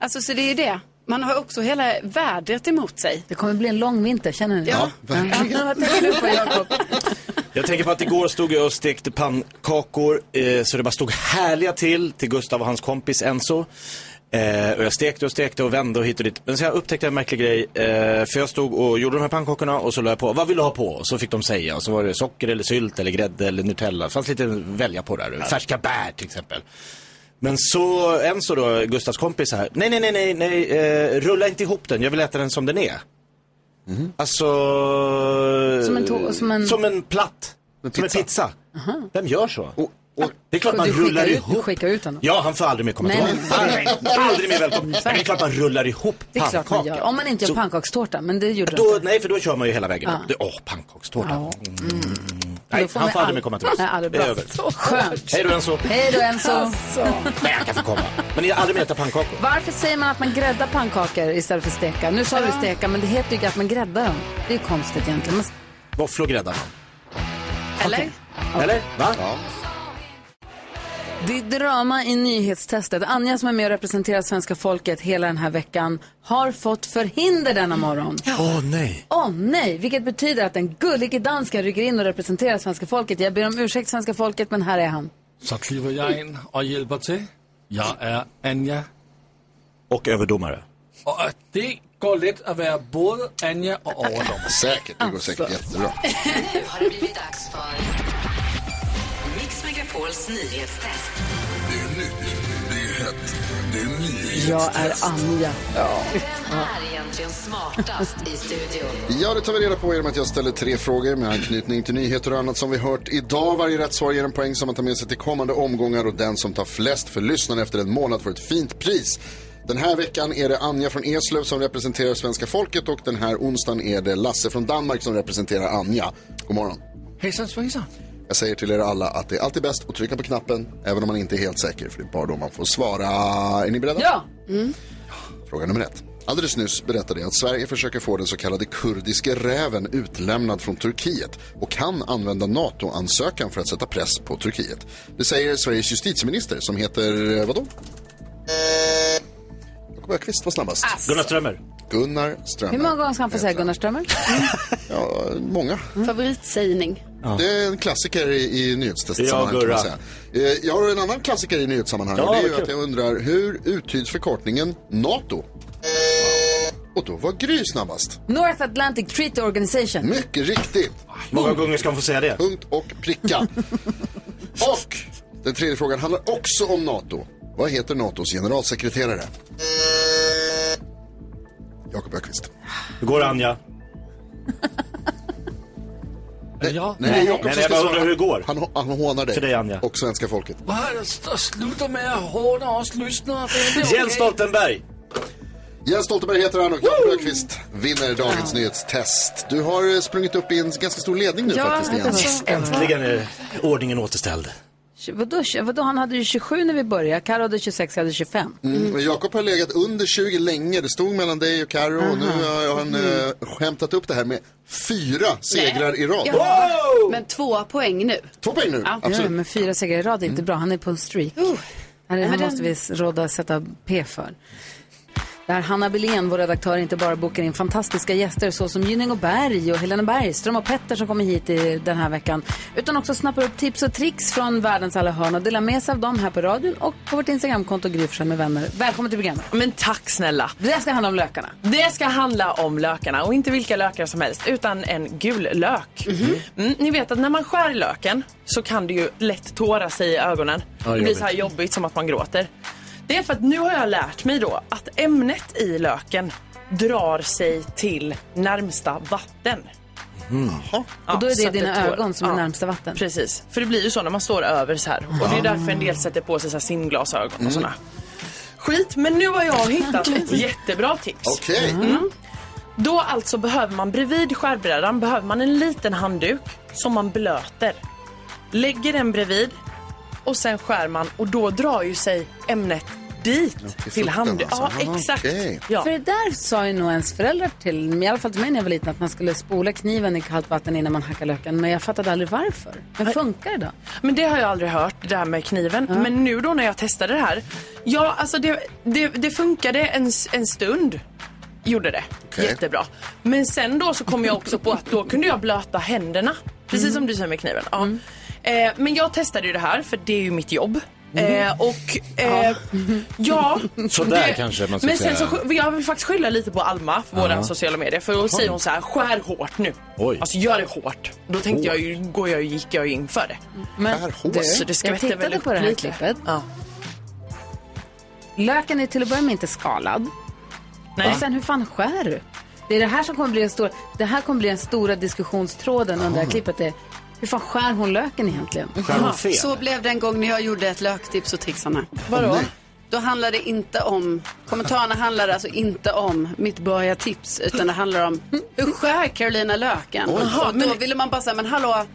Alltså så det är det. Man har också hela vädret emot sig.
Det kommer bli en lång vinter, känner ni?
Ja,
verkligen. Vad tänker du på Jakob?
Jag tänker på att igår stod jag och stekte pannkakor eh, så det bara stod härliga till till Gustav och hans kompis Enzo. Eh, och jag stekte och stekte och vände och hit och dit. Men så jag upptäckte en märklig grej. Eh, för jag stod och gjorde de här pannkakorna och så la jag på, vad vill du ha på? Och så fick de säga. Och så var det socker eller sylt eller grädde eller Nutella. Det fanns lite att välja på där. Färska bär till exempel. Men så, Enzo då, Gustavs kompis här. Nej, nej, nej, nej, nej eh, rulla inte ihop den. Jag vill äta den som den är. Alltså...
Som en to- som en-
Som en platt. Som en pizza. Vem gör så? det är klart man rullar
ut,
ihop.
Du skickar ut honom.
Ja, han får aldrig mer komma
Nej,
tillbaka.
nej,
Aldrig, aldrig mer välkommen. Men det är klart man rullar ihop
Det är klart man gör. Om man inte gör
Så-
pannkakstårta, men det gjorde du
Då,
inte.
nej, för då kör man ju hela vägen
Ja.
upp. Det- Åh, pannkakstårta.
Ja.
Mm. Nej,
Då får
han får aldrig mer komma tillbaka.
Nej, aldrig
det är över.
Så skönt.
Hej då Enzo.
Hej då Enzo.
Nej, jag kan få komma. Men jag har aldrig mer äta pannkakor.
Varför säger man att man gräddar pannkakor istället för steka? Nu sa du steka, men det heter ju att man gräddar dem. Det är ju konstigt egentligen.
Våfflor gräddar man.
Eller?
Eller? Va?
Det är drama i nyhetstestet. Anja som är med och representerar svenska folket hela den här veckan har fått förhinder denna morgon.
Åh nej.
Åh nej, vilket betyder att den gullige dansken rycker in och representerar svenska folket. Jag ber om ursäkt svenska folket, men här är han.
Så kliver jag in och hjälper till. Jag är Anja.
Och överdomare.
Och det går lätt att vara både Anja och överdomare.
Säkert, det går säkert jättebra.
Nu *laughs* har det blivit dags för Megapols nyhetstest.
Det är nytt, det är hett, det är nyhetstest.
Jag är Anja.
Vem är egentligen smartast i studion?
Ja, det tar vi reda på genom att jag ställer tre frågor med anknytning till nyheter och annat som vi hört idag. Varje rätt svar ger en poäng som man tar med sig till kommande omgångar och den som tar flest för lyssnarna efter en månad får ett fint pris. Den här veckan är det Anja från Eslöv som representerar svenska folket och den här onsdagen är det Lasse från Danmark som representerar Anja. God morgon.
Hejsan svejsan.
Jag säger till er alla att det är alltid bäst att trycka på knappen även om man inte är helt säker för det är bara då man får svara. Är ni beredda?
Ja.
Fråga nummer ett. Alldeles nyss berättade jag att Sverige försöker få den så kallade kurdiske räven utlämnad från Turkiet och kan använda NATO-ansökan för att sätta press på Turkiet. Det säger Sveriges justitieminister som heter, vadå? Jakob Öqvist var snabbast.
Gunnar Strömmer.
Gunnar Strömmer.
Hur många gånger ska han få säga Gunnar Strömmer?
Ja, många.
Favoritsägning.
Det är en klassiker i, i nyhetstestsammanhang
Ja,
kan säga. Eh, Jag har en annan klassiker i nyhetssammanhang
Ja,
det är ju att jag undrar hur uttyds förkortningen NATO? Och då var Gry snabbast.
North Atlantic Treaty Organization.
Mycket riktigt.
Många gånger ska man få säga det?
Punkt och pricka. *laughs* och den tredje frågan handlar också om NATO. Vad heter NATOs generalsekreterare? Jakob Öqvist.
Hur går det Anja? *laughs*
Ja.
Nej, det är Jakob
Nej,
som
jag bara undrar hur det går.
Han, han hånar dig.
För dig, Anja.
Och svenska folket.
Det? Sluta med att håna oss lyssnare. Inte
Jens. Stoltenberg.
Jens Stoltenberg heter han och Jakob Öqvist vinner dagens nyhetstest. Du har eh, sprungit upp i en ganska stor ledning nu
Ja,
faktiskt igen.
var-
Äntligen är ordningen återställd.
Vadå, vadå, han hade ju 27 när vi började. Karo hade 26, jag hade 25.
Mm. men Jakob har legat under 20 länge. Det stod mellan dig och Karo och nu har han äh, hämtat upp det här med fyra segrar i rad.
Ja. Men två poäng nu.
Två poäng nu,
Ja,
absolut.
men fyra segrar i rad är inte bra. Han är på en streak.
Men
här
den-
måste vi råda sätta P för. Där Hanna Belén, vår redaktör, inte bara bokar in fantastiska gäster såsom Gynning och Berg och Helena Bergström och Petter som kommer hit i den här veckan. Utan också snappar upp tips och tricks från världens alla hörn och delar med sig av dem här på radion och på vårt Instagramkonto Gry med vänner. Välkommen till programmet.
Men tack snälla.
Det ska handla om lökarna.
Det ska handla om lökarna och inte vilka lökar som helst utan en gul lök. Mm, ni vet att när man skär löken så kan det ju lätt tåra sig i ögonen.
Ja,
det blir så här jobbigt som att man gråter. Det är för att nu har jag lärt mig då att ämnet i löken drar sig till närmsta vatten.
Och då är det dina
tår-
ögon som är
Ja,
närmsta vatten.
Precis, för det blir ju så när man står över så här. Och det är därför en del sätter på sig så här simglasögon och såna. Skit, men nu har jag hittat *laughs* ett jättebra tips.
Okej.
Mm. Då alltså behöver man bredvid skärbrädan behöver man en liten handduk som man blöter. Lägger den bredvid och sen skär man och då drar ju sig ämnet dit till
fukten
handduken.
alltså.
Ja, exakt.
Okej.
Ja.
För det där sa ju nog ens föräldrar till, i alla fall till mig när jag var liten, att man skulle spola kniven i kallt vatten innan man hackar löken. Men jag fattade aldrig varför. Men funkar det då?
Men det har jag aldrig hört, det där med kniven. Men nu då när jag testade det här. Ja, alltså det, det, det funkade en, en stund. Gjorde det.
Okej.
Jättebra. Men sen då så kom jag också på att då kunde jag blöta händerna. Precis som du säger med kniven. Ja. Eh, men jag testade ju det här för det är ju mitt jobb. Eh, och eh, *laughs* ja,
Sådär
det-
kanske man ska
Men sen
säga.
så, jag vill faktiskt skylla lite på Alma, för våra sociala medier. För då säger hon så här, skär hårt nu.
Oj.
Alltså gör det hårt. Då tänkte jag ju, går jag, gick jag ju in för det.
Men
Skär hårt.
du,
Så det skvätter
jag
väl
tittade
upp
på det här
lite.
klippet.
Ja.
Löken är till att börja med inte skalad.
Nej.
Och sen hur fan skär du? Det är det här som kommer bli en stor, det här kommer bli den stora diskussionstråden under det här klippet. Är, hur fan skär hon löken egentligen?
Skär hon fel?
Så blev det en gång när jag gjorde ett löktips och trixarna.
Vadå?
Då handlade det inte om, kommentarerna handlade alltså inte om mitt börjartips utan det handlar om hur skär Carolina löken?
Jaha,
och då
men-
ville man bara säga, men hallå,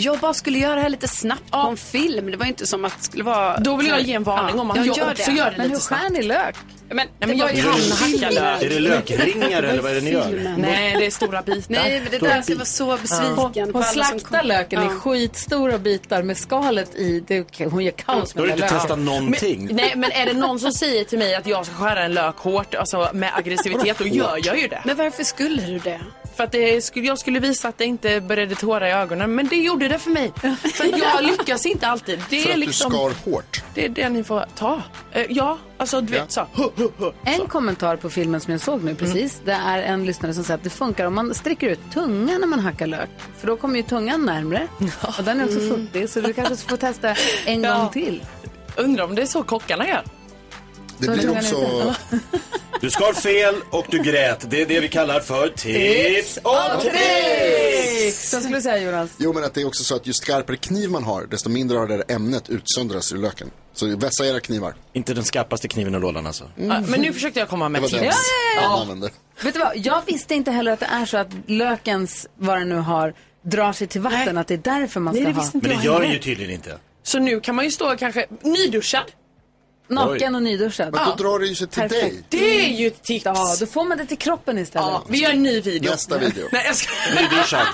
jag bara skulle göra det här lite snabbt på en film. Det var inte som att det skulle vara...
Då vill jag ge en varning om att jag
gör
också gör det
Men hur
lite snabbt.
skär ni lök?
Men, nej,
Det
men jag
ju
kan
han-
hacka lök.
Är det lökringar eller vad är det ni gör?
Nej, det är stora bitar. *laughs*
Nej, men det där, jag var så besviken
Hon, slaktar löken i
Ja.
skitstora bitar med skalet i. Det, hon gör kaos
Då
med
har du
den
inte testat
löken.
någonting.
Men, *laughs* nej, men är det någon som säger till mig att jag ska skära en lök hårt, alltså med aggressivitet, då gör jag ju det.
Men varför skulle du det?
För att det skulle, jag skulle visa att det inte började tåra i ögonen, men det gjorde det för mig. För jag *laughs* lyckas inte alltid. Det
För
är
att
liksom,
du skar hårt.
det är det ni får ta. Eh, ja, alltså du vet så.
En kommentar på filmen som jag såg nu precis. Det är en lyssnare som säger att det funkar om man sträcker ut tungan när man hackar lök. För då kommer ju tungan närmre. Och den är också futtig så du kanske får testa en *laughs*
Ja.
gång till.
Undrar om det är så kockarna gör.
Det blir också... *laughs*
Du skar fel och du grät. Det är det vi kallar för tips och tricks!
Så skulle du säga Jonas.
Jo, men att det är också så att ju skarpare kniv man har, desto mindre av det där ämnet utsöndras ur löken. Så vässa era knivar.
Inte den skarpaste kniven i lådan alltså.
Ja, men nu försökte jag komma med tips.
ja, ja.
använde.
Vet du vad, jag visste inte heller att det är så att lökens, vad den nu har, drar sig till vatten. Att det är därför man
Nej,
ska
det
ha
Men det gör den ju tydligen inte.
Så nu kan man ju stå kanske nyduschad.
Naken och nyduschad.
Men då drar det ju sig till
Perfekt.
dig.
Det är ju ett tips.
Ja, då får man det till kroppen istället.
Ja, vi gör en ny video.
Nästa video.
Nej, jag ska...
Nyduschad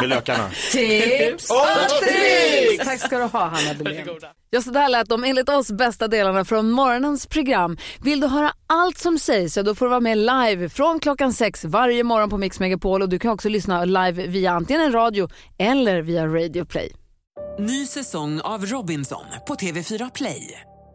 med lökarna.
Tips och tricks! Tack ska du ha, Hanna Belén. Ja, så där lät de enligt oss bästa delarna från morgonens program. Vill du höra allt som sägs så då får du vara med live från klockan sex varje morgon på Mix Megapol och du kan också lyssna live via antingen en radio eller via Radio Play.
Ny säsong av Robinson på TV4 Play.